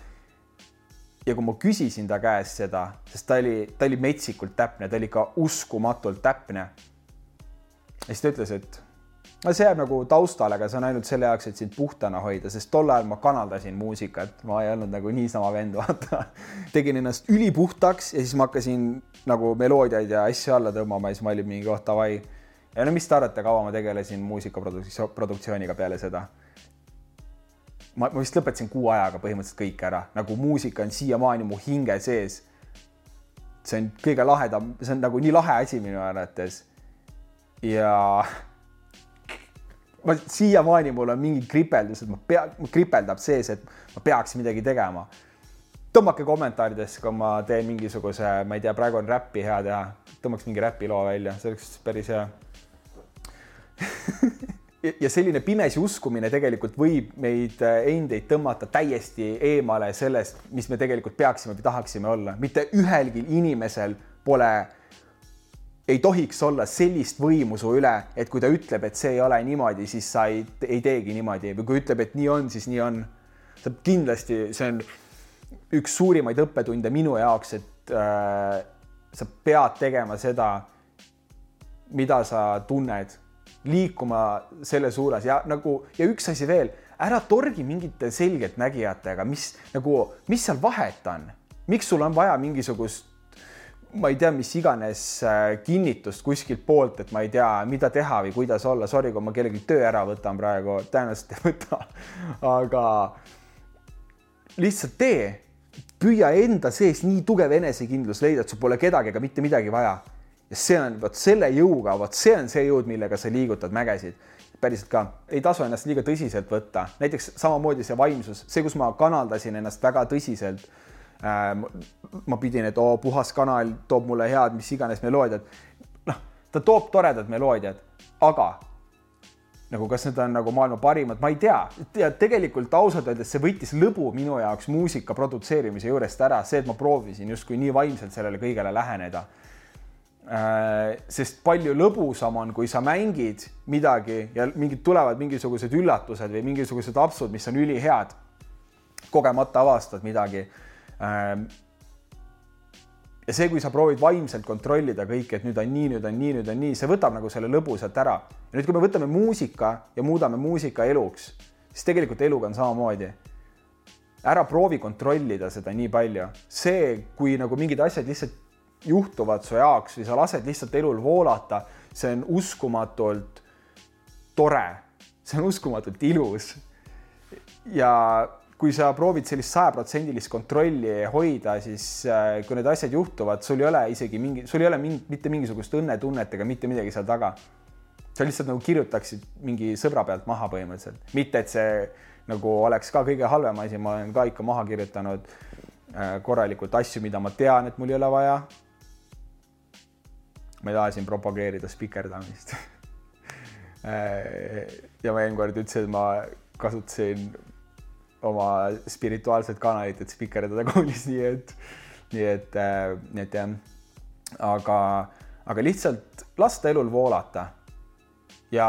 ja kui ma küsisin ta käest seda, sest ta oli, ta oli metsikult täpne, ta oli ikka uskumatult täpne. ja siis ta ütles, et no see jääb nagu taustale, aga see on ainult selle jaoks, et sind puhtana hoida, sest tol ajal ma kanaldasin muusikat, ma ei olnud nagu niisama vend, *laughs* vaata. tegin ennast ülipuhtaks ja siis ma hakkasin nagu meloodiaid ja asju alla tõmbama ja siis ma olin mingi koht davai. ja no mis te arvate, kaua ma tegelesin muusikaproduktsiooniga peale seda? ma, ma vist lõpetasin kuu ajaga põhimõtteliselt kõik ära, nagu muusika on siiamaani mu hinge sees. see on kõige lahedam, see on nagu nii lahe asi minu arvates. ja ma siiamaani mul on mingi kripeldus, et ma pea, kripeldab sees, et ma peaks midagi tegema. tõmmake kommentaaridesse, kui ma teen mingisuguse, ma ei tea, praegu on räppi hea teha, tõmbaks mingi räpiloo välja, see oleks päris hea ja selline pimesi uskumine tegelikult võib meid endeid tõmmata täiesti eemale sellest, mis me tegelikult peaksime või tahaksime olla. mitte ühelgi inimesel pole ei tohiks olla sellist võimu su üle, et kui ta ütleb, et see ei ole niimoodi, siis sa ei, ei teegi niimoodi. Või kui ütleb, et nii on, siis nii on. sa kindlasti, see on üks suurimaid õppetunde minu jaoks, et äh, sa pead tegema seda, mida sa tunned, liikuma selle suunas. Ja nagu ja üks asi veel, ära torgi mingite selgeltnägijatega, mis nagu, mis seal vahet on, miks sul on vaja mingisugust ma ei tea, mis iganes äh, kinnitust kuskilt poolt, et ma ei tea, mida teha või kuidas olla. Sorry, kui ma kellelgi töö ära võtan praegu, tõenäoliselt ei võta. *laughs* aga lihtsalt tee, püüa enda sees nii tugev enesekindlus leida, et sul pole kedagi ega mitte midagi vaja. ja see on vot selle jõuga, vot see on see jõud, millega sa liigutad mägesid päriselt ka, ei tasu ennast liiga tõsiselt võtta, näiteks samamoodi see vaimsus, see, kus ma kanaldasin ennast väga tõsiselt ma pidin, et oo, puhas kanal toob mulle head, mis iganes meloodiad. noh, ta toob toredad meloodiad, aga nagu kas need on nagu maailma parimad, ma ei tea. ja tegelikult ausalt öeldes see võttis lõbu minu jaoks muusika produtseerimise juurest ära, see, et ma proovisin justkui nii vaimselt sellele kõigele läheneda. Äh, sest palju lõbusam on, kui sa mängid midagi ja mingid tulevad mingisugused üllatused või mingisugused apsud, mis on ülihead. kogemata avastad midagi ja see, kui sa proovid vaimselt kontrollida kõike, et nüüd on nii, nüüd on nii, nüüd on nii, see võtab nagu selle lõbu sealt ära. ja nüüd, kui me võtame muusika ja muudame muusika eluks, siis tegelikult eluga on samamoodi. ära proovi kontrollida seda nii palju, see, kui nagu mingid asjad lihtsalt juhtuvad su jaoks või sa lased lihtsalt elul voolata, see on uskumatult tore, see on uskumatult ilus. ja kui sa proovid sellist sajaprotsendilist kontrolli hoida, siis äh, kui need asjad juhtuvad, sul ei ole isegi mingi, sul ei ole mingi, mitte mingisugust õnnetunnet ega mitte midagi seal taga. sa lihtsalt nagu kirjutaksid mingi sõbra pealt maha põhimõtteliselt, mitte et see nagu oleks ka kõige halvem asi, ma olen ka ikka maha kirjutanud äh, korralikult asju, mida ma tean, et mul ei ole vaja. ma ei taha siin propageerida spikerdamist *laughs* äh, ja ma eelmine kord ütlesin, et ma kasutasin oma spirituaalset kanalit, et spikerdada koolis, *laughs* nii et, nii et, äh, nii et jah. aga, aga lihtsalt lasta elul voolata ja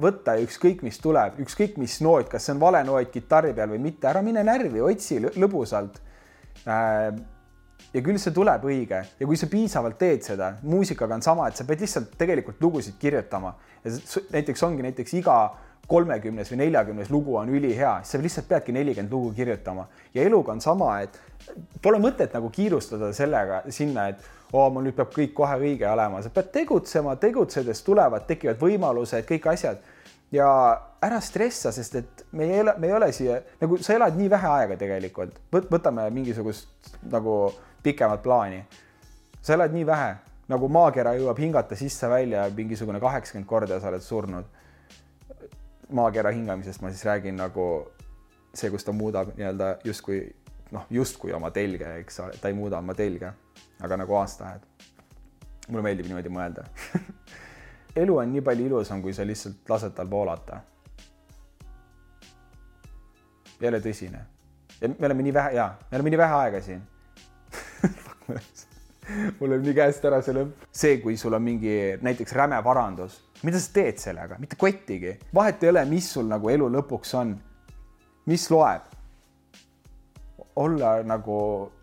võtta ükskõik, mis tuleb, ükskõik mis noot, kas see on vale noot kitarri peal või mitte, ära mine närvi, otsi lõbusalt. Äh, ja küll see tuleb õige ja kui sa piisavalt teed seda, muusikaga on sama, et sa pead lihtsalt tegelikult lugusid kirjutama ja näiteks ongi näiteks iga kolmekümnes või neljakümnes lugu on ülihea, siis sa lihtsalt peadki nelikümmend lugu kirjutama. Ja eluga on sama, et pole mõtet nagu kiirustada sellega sinna, et oo, mul nüüd peab kõik kohe õige olema, sa pead tegutsema, tegutsedes tulevad, tekivad võimalused, kõik asjad. Ja ära stressa, sest et me ei ole, me ei ole siia nagu sa elad nii vähe aega tegelikult, võtame mingisugust nagu pikemat plaani. sa elad nii vähe, nagu maakera jõuab hingata sisse-välja mingisugune kaheksakümmend korda ja sa oled surnud maakera hingamisest ma siis räägin nagu see, kus ta muudab nii-öelda justkui noh, justkui oma telge, eks ole, ta ei muuda oma telge, aga nagu aastaajad. mulle meeldib niimoodi mõelda *laughs* elu on nii palju ilusam, kui sa lihtsalt lased tal voolata. ole tõsine. ja me oleme nii vähe, jaa, me oleme nii vähe aega siin *laughs* mul läheb nii käest ära see lõpp. see, kui sul on mingi näiteks räme varandus, mida sa teed sellega, mitte kottigi, vahet ei ole, mis sul nagu elu lõpuks on. mis loeb? olla nagu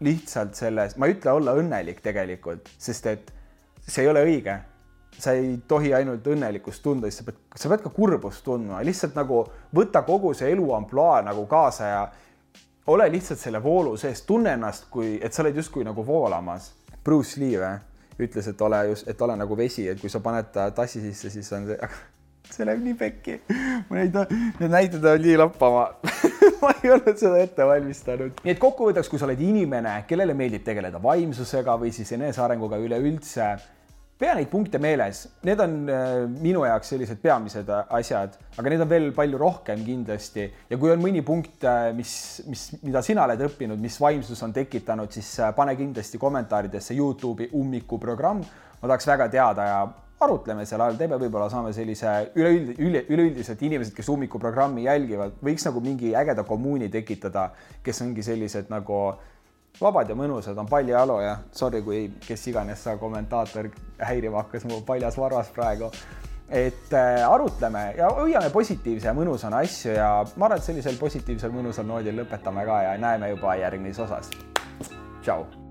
lihtsalt selles, ma ei ütle olla õnnelik tegelikult, sest et see ei ole õige. sa ei tohi ainult õnnelikkust tunda, sa pead, sa pead ka kurbust tundma, lihtsalt nagu võta kogu see elu ampluaa nagu kaasa ja ole lihtsalt selle voolu sees, tunne ennast, kui, et sa oled justkui nagu voolamas Bruce Lee või, ütles, et ole just, et ole nagu vesi, et kui sa paned ta tassi sisse, siis on see, *laughs* see läheb nii pekki. ma neid, need näited on nii lappama *laughs* ma ei olnud seda ette valmistanud. nii et kokkuvõtteks, kui sa oled inimene, kellele meeldib tegeleda vaimsusega või siis enesearenguga üleüldse, pea neid punkte meeles, need on äh, minu jaoks sellised peamised äh, asjad, aga neid on veel palju rohkem kindlasti. Ja kui on mõni punkt, äh, mis, mis, mida sina oled õppinud, mis vaimsus on tekitanud, siis pane kindlasti kommentaaridesse Youtube'i ummikuprogramm. ma tahaks väga teada ja arutleme seal all, teeme, võib-olla saame sellise üleüld-, üle, üleüldiselt inimesed, kes ummikuprogrammi jälgivad, võiks nagu mingi ägeda kommuuni tekitada, kes ongi sellised nagu vabad ja mõnusad on paljajalu ja sorry, kui kes iganes sa kommentaator häirima hakkas mu paljas varvas praegu. et äh, arutleme ja hoiame positiivse ja mõnusana asju ja ma arvan, et sellisel positiivsel mõnusal noodil lõpetame ka ja näeme juba järgmises osas. tšau